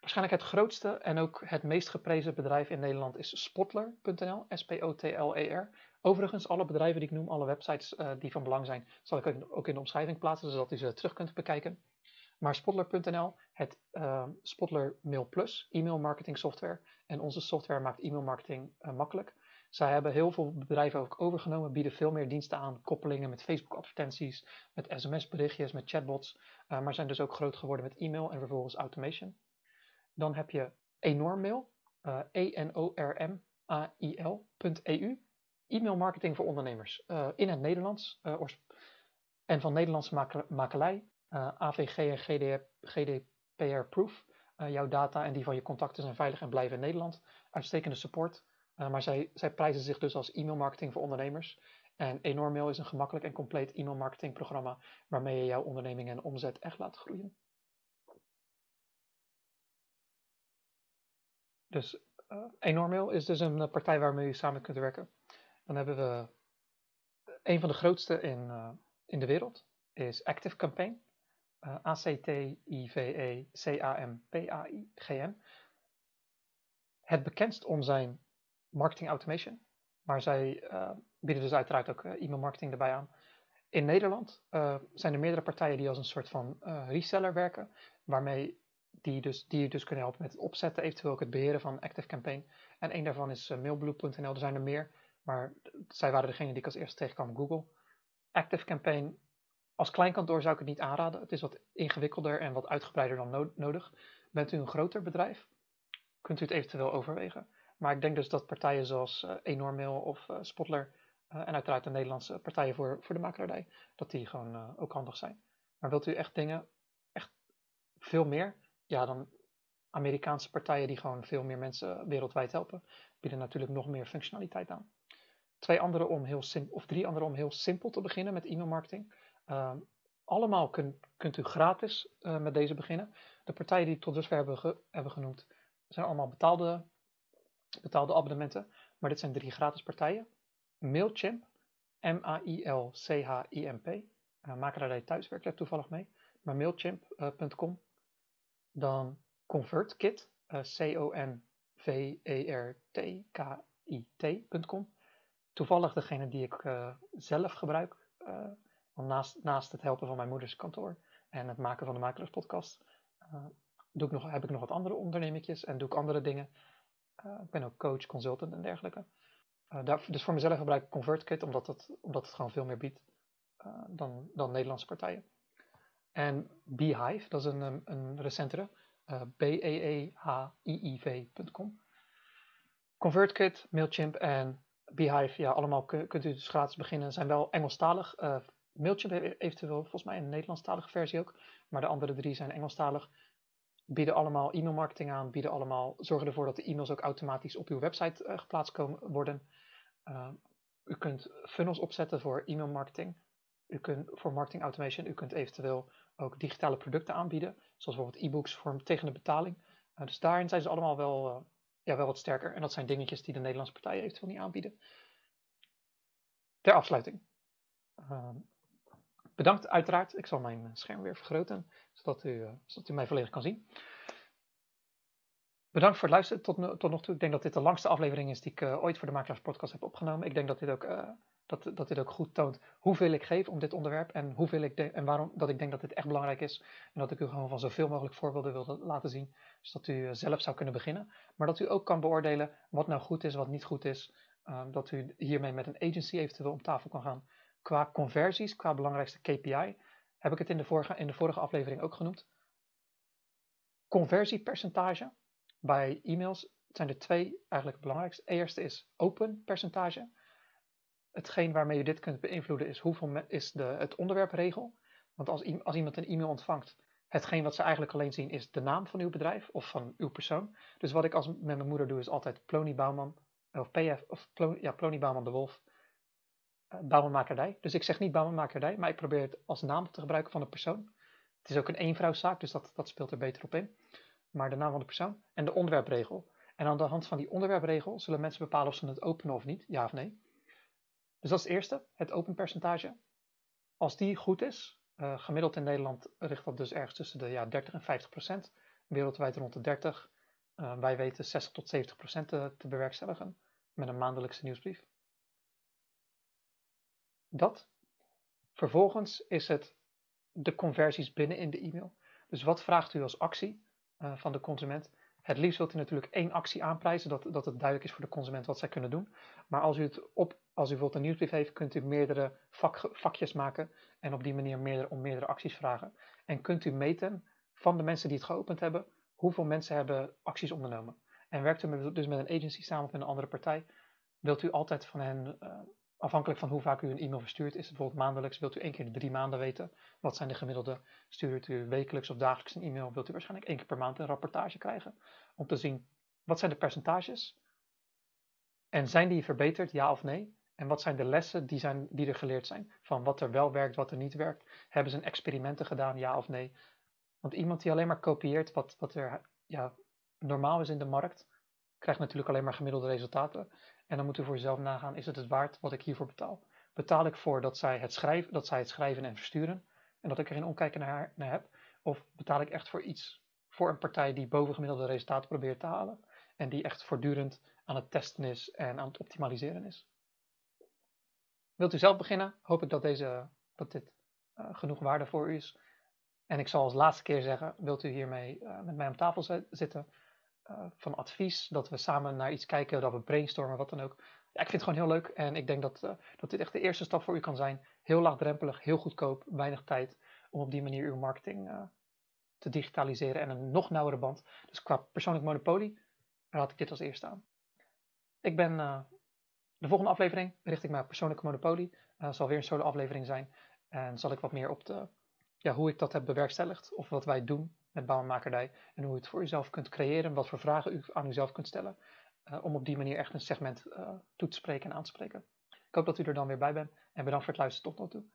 Waarschijnlijk het grootste en ook het meest geprezen bedrijf in Nederland is Spotler.nl, S-P-O-T-L-E-R. Overigens, alle bedrijven die ik noem, alle websites uh, die van belang zijn, zal ik ook in de omschrijving plaatsen, zodat u ze terug kunt bekijken. Maar Spotler.nl, het uh, Spotler Mail Plus, e-mail marketing software. En onze software maakt e-mail marketing uh, makkelijk. Zij hebben heel veel bedrijven ook overgenomen, bieden veel meer diensten aan, koppelingen met Facebook advertenties, met sms berichtjes, met chatbots. maar zijn dus ook groot geworden met e-mail en vervolgens automation. Dan heb je Enormail, E-N-O-R-M-A-I-L.eu e-mail marketing voor ondernemers uh, in het Nederlands uh, en van Nederlandse makel makelij, uh, AVG en GD GDPR Proof. jouw data en die van je contacten zijn veilig en blijven in Nederland. Uitstekende support. maar zij, zij prijzen zich dus als e-mail marketing voor ondernemers. En Enormail is een gemakkelijk en compleet e-mail programma waarmee je jouw onderneming en omzet echt laat groeien. Dus Enormail is dus een partij waarmee je samen kunt werken. Dan hebben we een van de grootste in, uh, in de wereld, is Active Campaign. Uh, eh, A-C-T-I-V-E-C-A-M-P-A-I-G-N. Het bekendst om zijn marketing automation, maar zij bieden dus uiteraard ook e-mail marketing erbij aan. In Nederland zijn er meerdere partijen die als een soort van reseller werken, waarmee die, dus, die je dus kunnen helpen met het opzetten, eventueel ook het beheren van Active Campaign. En een daarvan is mailblue.nl, er zijn er meer. Maar zij waren degene die ik als eerste tegenkwam Google. Active Campaign als kleinkantoor zou ik het niet aanraden. Het is wat ingewikkelder en wat uitgebreider dan nodig. Bent u een groter bedrijf, kunt u het eventueel overwegen. Maar ik denk dus dat partijen zoals uh, Enormail of uh, Spotler uh, en uiteraard de Nederlandse partijen voor, voor de makelaardij, dat die gewoon ook handig zijn. Maar wilt u echt dingen, echt veel meer, ja dan Amerikaanse partijen die gewoon veel meer mensen wereldwijd helpen, bieden natuurlijk nog meer functionaliteit aan twee andere om heel simpel, of drie andere om heel simpel te beginnen met e-mail marketing. Uh, allemaal kun, kunt u gratis uh, met deze beginnen. De partijen die tot dusver hebben, hebben genoemd, zijn allemaal betaalde, betaalde abonnementen. Maar dit zijn drie gratis partijen. Mailchimp, M-A-I-L-C-H-I-M-P. Uh, Makelaardij thuis werkt daar toevallig mee. Maar mailchimp.com. Uh, Dan ConvertKit, C-O-N-V-E-R-T-K-I-T.com toevallig degene die ik uh, zelf gebruik. Uh, naast, naast het helpen van mijn moeders kantoor en het maken van de ik nog, heb ik nog wat andere ondernemingjes en doe ik andere dingen. ik ben ook coach, consultant en dergelijke. Daar, dus voor mezelf gebruik ik ConvertKit, omdat het, omdat het gewoon veel meer biedt dan, dan Nederlandse partijen. En Beehive, dat is een, een recentere, B-E-E-H-I-I-V.com. ConvertKit, Mailchimp en Beehive, ja, allemaal kunt u dus gratis beginnen. Zijn wel Engelstalig. Uh, Mailchimp eventueel volgens mij een Nederlandstalige versie ook. Maar de andere drie zijn Engelstalig. bieden allemaal e-mailmarketing aan, bieden allemaal, zorgen ervoor dat de e-mails ook automatisch op uw website uh, geplaatst komen, worden. Uh, u kunt funnels opzetten voor e-mailmarketing. U kunt voor marketing automation, u kunt eventueel ook digitale producten aanbieden, zoals bijvoorbeeld e-books voor tegen de betaling. Uh, dus daarin zijn ze allemaal wel, ja, wel wat sterker. En dat zijn dingetjes die de Nederlandse partijen eventueel niet aanbieden. Ter afsluiting. Ehm, bedankt uiteraard. Ik zal mijn scherm weer vergroten, zodat u, zodat u mij volledig kan zien. Bedankt voor het luisteren tot, tot nog toe. Ik denk dat dit de langste aflevering is die ik uh, ooit voor de Makelaars Podcast heb opgenomen. Ik denk dat dit ook, uh, dat, dat dit ook goed toont hoeveel ik geef om dit onderwerp en, hoeveel ik en waarom dat ik denk dat dit echt belangrijk is. En dat ik u gewoon van zoveel mogelijk voorbeelden wil laten zien, zodat u uh, zelf zou kunnen beginnen. Maar dat u ook kan beoordelen wat nou goed is, wat niet goed is. Ehm, dat u hiermee met een agency eventueel om tafel kan gaan. Qua conversies, qua belangrijkste KPI, heb ik het in de vorige, in de vorige aflevering ook genoemd. Conversiepercentage bij e-mails zijn er twee eigenlijk het belangrijkste. Eerste is open percentage. Hetgeen waarmee je dit kunt beïnvloeden is hoeveel is de, het onderwerpregel. Want als, als iemand een e-mail ontvangt, hetgeen wat ze eigenlijk alleen zien is de naam van uw bedrijf of van uw persoon. Dus wat ik als, met mijn moeder doe is altijd Plony Bouwman of PF of Plony, ja, Plony Bouwman de Wolf. Uh. Dus ik zeg niet Bouwmanmakerdij, maar ik probeer het als naam te gebruiken van de persoon. Het is ook een eenvrouwszaak, dus dat, dat speelt er beter op in maar de naam van de persoon en de onderwerpregel. En aan de hand van die onderwerpregel zullen mensen bepalen of ze het openen of niet, ja of nee. Dus dat is het eerste, het open percentage. Als die goed is, uh, gemiddeld in Nederland ligt dat dus ergens tussen de ja, 30 en 50 procent. Wereldwijd rond de 30. Uh, wij weten 60 tot 70 procent te, te bewerkstelligen met een maandelijkse nieuwsbrief. Dat. Vervolgens is het de conversies binnen in de e-mail. Dus wat vraagt u als actie? Uh, van de consument. Het liefst wilt u natuurlijk één actie aanprijzen, dat, dat het duidelijk is voor de consument wat zij kunnen doen. Maar als u, het op, als u bijvoorbeeld een nieuwsbrief heeft, kunt u meerdere vak, vakjes maken en op die manier meerdere, om meerdere acties vragen. En kunt u meten van de mensen die het geopend hebben, hoeveel mensen hebben acties ondernomen. En werkt u dus met een agency samen of met een andere partij, wilt u altijd van hen uh, Afhankelijk van hoe vaak u een e-mail verstuurt, is het bijvoorbeeld maandelijks, wilt u één keer in drie maanden weten. Wat zijn de gemiddelde? Stuurt u wekelijks of dagelijks een e-mail, wilt u waarschijnlijk één keer per maand een rapportage krijgen. Om te zien, wat zijn de percentages? En zijn die verbeterd, ja of nee? En wat zijn de lessen die, zijn, die er geleerd zijn? Van wat er wel werkt, wat er niet werkt. Hebben ze experimenten gedaan, ja of nee? Want iemand die alleen maar kopieert wat, wat er ja, normaal is in de markt, krijgt natuurlijk alleen maar gemiddelde resultaten. En dan moet u voor jezelf nagaan, is het het waard wat ik hiervoor betaal? Betaal ik voor dat zij het schrijven, dat zij het schrijven en versturen en dat ik er geen omkijken naar, naar heb? Of betaal ik echt voor iets, voor een partij die bovengemiddelde resultaten probeert te halen en die echt voortdurend aan het testen is en aan het optimaliseren is? Wilt u zelf beginnen? Hoop ik dat, deze, dat dit uh, genoeg waarde voor u is. En ik zal als laatste keer zeggen, wilt u hiermee uh, met mij om tafel zitten? Uh, van advies, dat we samen naar iets kijken, dat we brainstormen, wat dan ook. Ja, ik vind het gewoon heel leuk en ik denk dat, uh, dat dit echt de eerste stap voor u kan zijn. Heel laagdrempelig, heel goedkoop, weinig tijd om op die manier uw marketing uh, te digitaliseren en een nog nauwere band. Dus qua persoonlijk monopolie raad ik dit als eerste aan. Ik ben de volgende aflevering richt ik mij op persoonlijke monopolie. zal weer een solo aflevering zijn en zal ik wat meer op de, ja, hoe ik dat heb bewerkstelligd of wat wij doen met bouwmakerdij en hoe u het voor uzelf kunt creëren, wat voor vragen u aan uzelf kunt stellen, uh, om op die manier echt een segment uh, toe te spreken en aan te spreken. Ik hoop dat u er dan weer bij bent en bedankt voor het luisteren tot nu toe.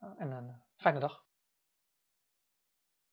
Uh, en een fijne dag.